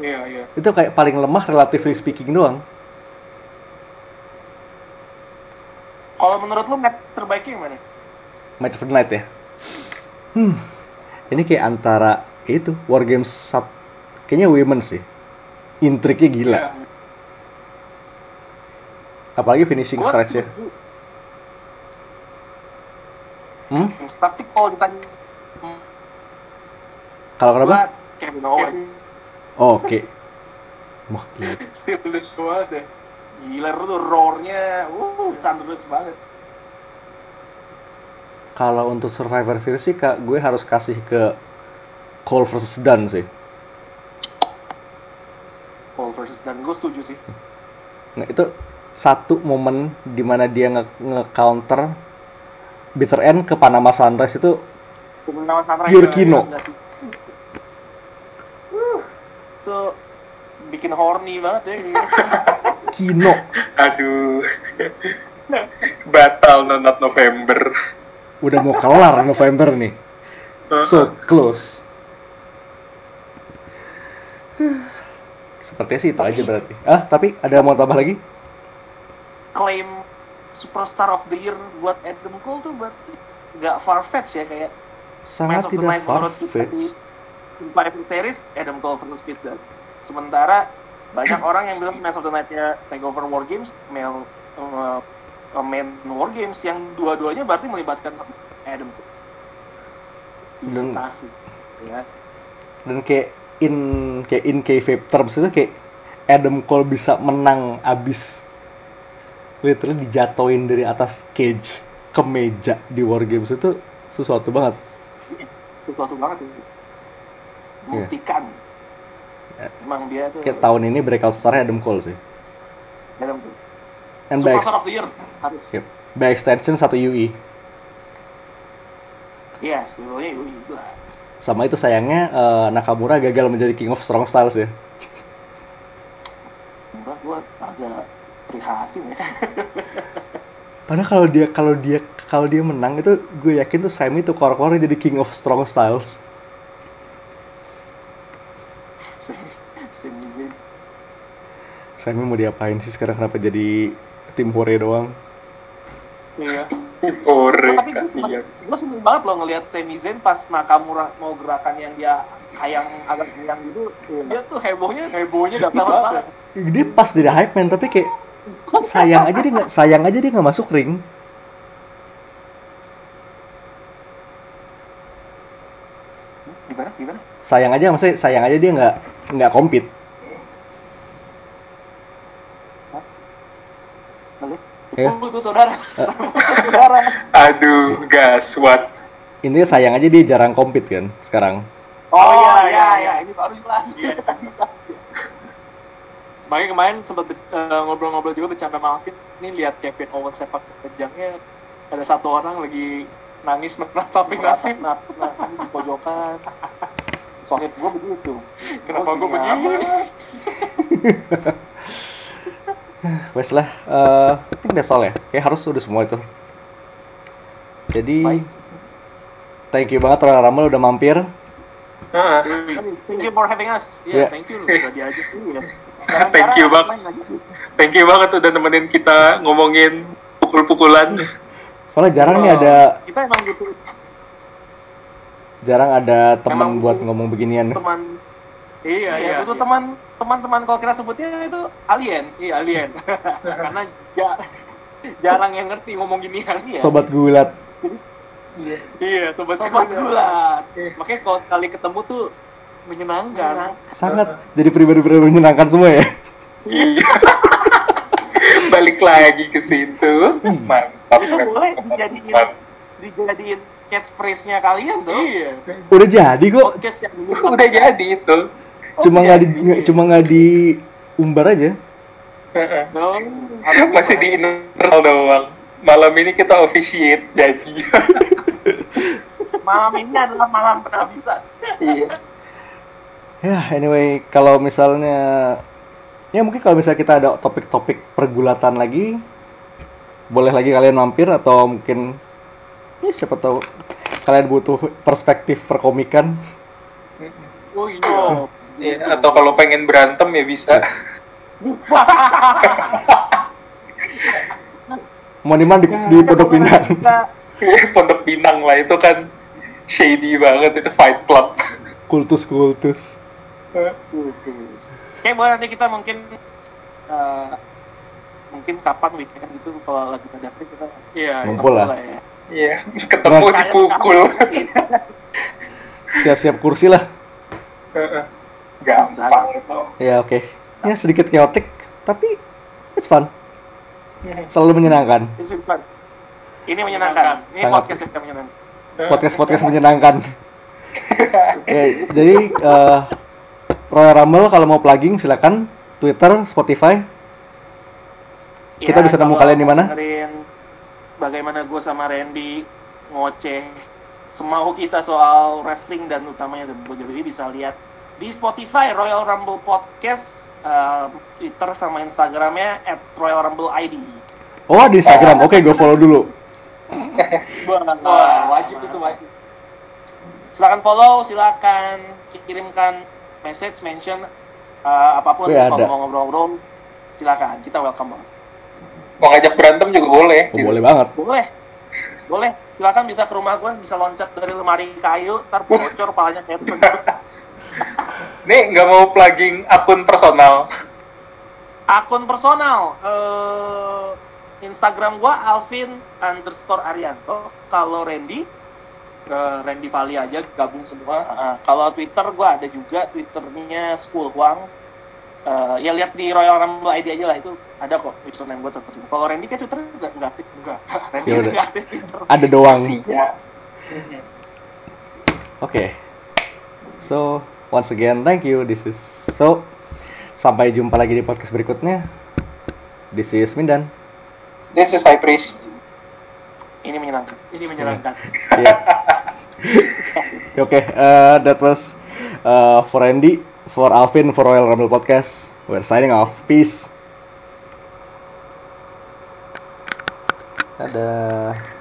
Iya, iya. Itu kayak paling lemah relatively speaking doang. Kalau menurut lu match terbaiknya yang mana? Match of the night ya. Hmm. Ini kayak antara itu War Games sat kayaknya women sih. Intriknya gila. Iya. Apalagi finishing Gua stretch ya. Hmm? Tapi kalau ditanya hmm, Kalau kenapa? Kevin Owens. Oh, Oke. Wah, gila. Still banget ya. Gila tuh roar-nya, uh, thunderous banget. Kalau untuk Survivor Series sih kak, gue harus kasih ke Cole versus Dunn sih. Cole versus dan gue setuju sih. Nah itu satu momen di mana dia nge- nge-counter bitter end ke Panama Sunrise itu Kemenangan Sunrise Pure ya, Kino. Uh, itu bikin horny banget ya. Kino. Aduh. Batal nonton November. Udah mau kelar November nih. So close. Sepertinya sih itu aja berarti. Ah, tapi ada mau tambah lagi? Claim Superstar of the Year buat Adam Cole tuh berarti nggak far-fetched ya kayak Sangat tidak far-fetched. Survivor Series Adam Cole versus Pete Dunne. Sementara banyak orang yang bilang Match of the Night-nya Takeover War Games male uh, uh, main War Games yang dua-duanya berarti melibatkan Adam. Dan-. Ya. Dan kayak in kayak in kayfabe terms itu kayak Adam Cole bisa menang abis literally dijatoin dari atas cage ke meja di War Games itu sesuatu banget. Sesuatu banget itu. Iya. Buktikan. Ya. Emang dia tuh Kayak tahun ini breakout star Adam Cole sih. Adam Cole. And by, Superstar of the Year harus. yep. by extension satu E. UI. Iya, sebelumnya Yui lah. Sama itu sayangnya eh, Nakamura gagal menjadi King of Strong Styles ya. Gue agak prihatin ya. Padahal kalau dia kalau dia kalau dia menang itu gue yakin tuh Sami tuh kor-kor jadi King of Strong Styles. Sami mau diapain sih sekarang kenapa jadi tim Hore doang? Iya. Ore, tapi gue seneng, kasihan. gue seneng banget loh ngelihat Sami Zayn pas Nakamura mau gerakan yang dia kayang agak kayang gitu dia tuh hebohnya hebohnya dapat banget Dia pas jadi hype man, tapi kayak sayang aja dia nggak sayang aja dia nggak masuk ring. gimana gimana Sayang aja maksudnya sayang aja dia nggak nggak compete. Ya. itu saudara saudara Aduh, gaswat. Intinya sayang aja dia jarang compete kan sekarang. oh, iya iya iya ini baru jelas Makanya kemarin sempat eh, ngobrol-ngobrol juga bercanda sama Alvin, ini lihat Kevin Owens sepak terjangnya ada satu orang lagi nangis meratapi nasib di pojokan. Sohib gue begitu. Kenapa gue begini? Wes lah, eh I think that's all ya. Kayak harus udah semua itu. Jadi, Baik. thank you banget Royal Rumble udah mampir. Heeh. Thank you for having us. Iya. Iya, thank you loh udah diajak Iya. Thank you, Bang. Thank you banget udah nemenin kita ngomongin pukul-pukulan. Soalnya jarang nih Oh, ada Kita emang gitu jarang ada teman buat ngomong beginian. teman Iya, iya. Itu teman teman-teman kalau kita sebutnya itu alien. Iya, alien. Karena ja- jarang yang ngerti ngomong ginian ya. Sobat gulat. Iya, sobat, sobat gulat. Makanya kalau sekali ketemu tuh menyenangkan. Sangat jadi pribadi-pribadi menyenangkan semua ya. Iya. Balik lagi ke situ. Mantap. Itu boleh dijadiin dijadiin catchphrase-nya kalian tuh. Iya. Udah jadi kok. Podcast yang Udah jadi itu. Cuma nggak di cuma nggak diumbar aja. Heeh. dong. Masih di internal doang. Malam ini kita officiate jadi. Malam ini adalah malam penghabisan. iya. Ya, anyway, kalau misalnya ya mungkin kalau misalnya kita ada topik-topik pergulatan lagi, boleh lagi kalian mampir atau mungkin ya siapa tahu kalian butuh perspektif perkomikan. Oh iya. Iya, atau kalau pengen berantem ya bisa. Mau di mana di, di Pondok Pinang? Pondok Pinang lah itu kan shady banget itu Fight Club. Kultus-kultus. Oke, boleh nanti kita mungkin eh, mungkin kapan weekend gitu kalau lagi ada free kita iya Ngumpul lah. ya. Iya, ketemu dipukul. Siap-siap kursi lah. Heeh. Gampang itu. Ya oke. Ya sedikit chaotic, tapi it's fun. Selalu menyenangkan. It's fun. Ini menyenangkan. Ini Sangat. podcast yang menyenangkan. Podcast-podcast menyenangkan. ya, jadi eh, Royal Rumble kalau mau plugging silakan Twitter, Spotify. Kita bisa nemu kalian di mana? Bagaimana gue sama Randy ngoceh semau kita soal wrestling dan utamanya WWE bisa lihat di Spotify Royal Rumble Podcast, eh, Twitter sama Instagramnya at Royal Rumble ID. Oh di Instagram, oke gue follow dulu. Wah, wajib itu wajib. Silakan follow, silakan kirimkan message, mention eh, apa pun Wih, kalau mau ngobrol-ngobrol. Silakan, kita welcome banget. Mau ngajak berantem juga boleh. Oh, boleh banget. Boleh. Boleh. Silakan bisa ke rumah gue, bisa loncat dari lemari kayu, ntar bocor palanya kayak. Nih nggak mau plugging akun personal. Akun personal, eh Instagram gue Alvin underscore Arianto. Kalau Randy, ke Randy Pali aja gabung semua. Ah, kalau Twitter gue ada juga Twitternya School Huang. Eh, ya lihat di Royal Rumble ID aja lah itu ada kok username gue tetap. Kalau Randy kayak Twitter nggak nggak aktif enggak. Randy Ya udah. nggak aktif Twitter. Ada doang. Oke. So, once again, thank you. This is so. Sampai jumpa lagi di podcast berikutnya. This is Mindan. This is High Priest. Ini menyenangkan. Ini menyenangkan. Yeah. Oke, uh, that was uh, for Andy, for Alvin, for Royal Rumble Podcast. We're signing off. Peace. Dadah.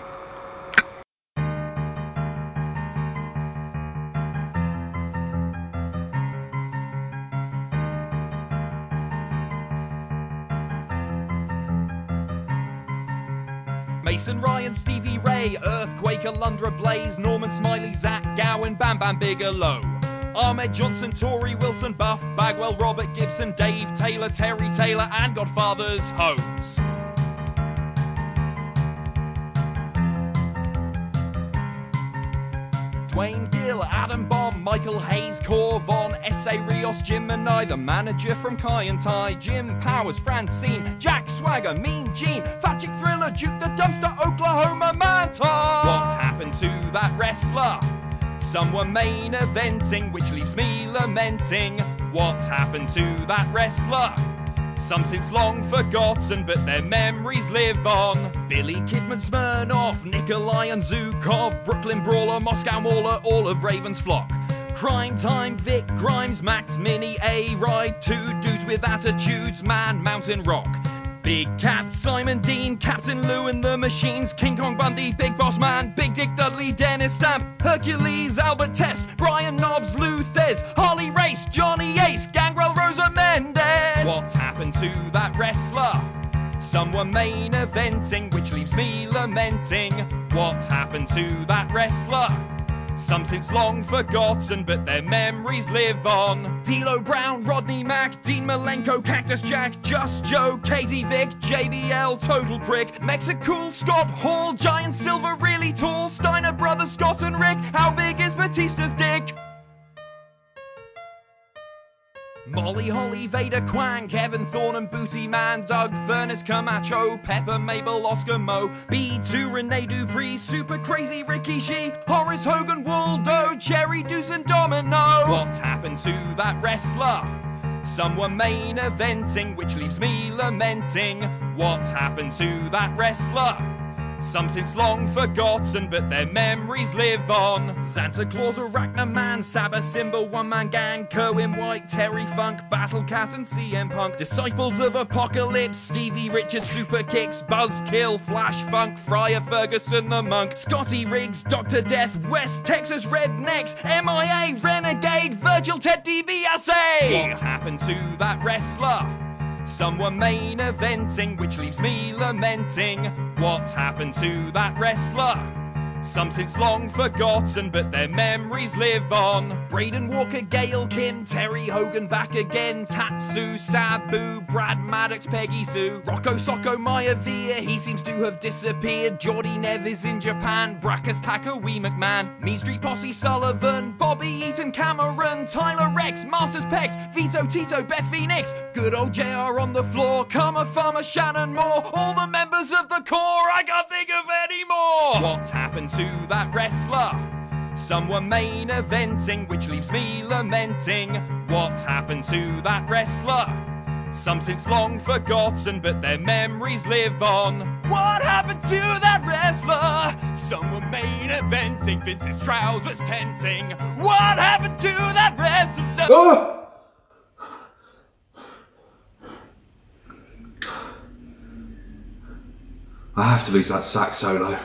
Mason Ryan, Stevie Ray, Earthquake, Alundra Blaze, Norman Smiley, Zach Gowan, Bam Bam Bigelow. Ahmed Johnson, Tory Wilson, Buff, Bagwell, Robert Gibson, Dave Taylor, Terry Taylor, and Godfather's Holmes. Dwayne Gill, Adam Bomb, Michael Hayes, Corvon, S.A. Rios, Jim and I, the manager from Kai and Tai, Jim Powers, Francine, Jack Swagger, Mean Gene, Fatic Duke the Dumpster, Oklahoma Manta. What happened to that wrestler? Some were main eventing, which leaves me lamenting. What happened to that wrestler? Some since long forgotten, but their memories live on. Billy Kidman, Smirnoff, Nikolai and Zukov, Brooklyn Brawler, Moscow Mauler, all of Raven's flock. Crime Time, Vic Grimes, Max Mini, A Ride, two dudes with attitudes, Man Mountain Rock. Big Cat, Simon Dean, Captain Lou and the Machines, King Kong Bundy, Big Boss Man, Big Dick Dudley, Dennis Stamp, Hercules, Albert Test, Brian Knobs, Lou Harley Race, Johnny Ace, Gangrel, Rosa Mendez. What happened to that wrestler? Some were main eventing, which leaves me lamenting. What happened to that wrestler? Some since long forgotten, but their memories live on. D'Lo Brown, Rodney Mack, Dean Malenko, Cactus Jack, Just Joe, Katie Vick, JBL, Total Prick, Mexicool, Scott Hall, Giant Silver, Really Tall, Steiner Brothers, Scott and Rick. How big is Batista's dick? Molly, Holly, Vader, Quang, Kevin Thorn and Booty Man, Doug Furnace, Camacho, Pepper, Mabel, Oscar Mo, B2, Rene Dupree, Super Crazy, Ricky Shee, Horace Hogan, Waldo, Jerry Deuce and Domino. What happened to that wrestler? Some were main eventing, which leaves me lamenting. What happened to that wrestler? Some since long forgotten, but their memories live on. Santa Claus, Arachna Man, Sabbath Symbol, One Man Gang, Kerwin White, Terry Funk, Battle Cat, and CM Punk. Disciples of Apocalypse, Stevie Richards, Super Kicks, Buzzkill, Flash Funk, Friar Ferguson the Monk, Scotty Riggs, Dr. Death, West Texas Rednecks, MIA, Renegade, Virgil Ted DiBiase. What happened to that wrestler? Some were main eventing, which leaves me lamenting. What happened to that wrestler? Some since long forgotten, but their memories live on. Braden Walker, Gail Kim, Terry Hogan back again, Tatsu, Sabu, Brad Maddox, Peggy Sue, Rocco Socko, Maya Via, he seems to have disappeared. Jordy Neves in Japan, Brackus Taka, Wee McMahon, Me Street Posse Sullivan, Bobby Eaton, Cameron, Tyler Rex, Masters Pex, Vito Tito, Beth Phoenix, good old JR on the floor, Karma Farmer, Shannon Moore, all the members of the core, I can't think of any more. What happened to that wrestler? Some were main eventing, which leaves me lamenting. What happened to that wrestler? Some since long forgotten, but their memories live on. What happened to that wrestler? Some were main eventing, Vince's trousers tenting. What happened to that wrestler? Ah! I have to lose that sax solo.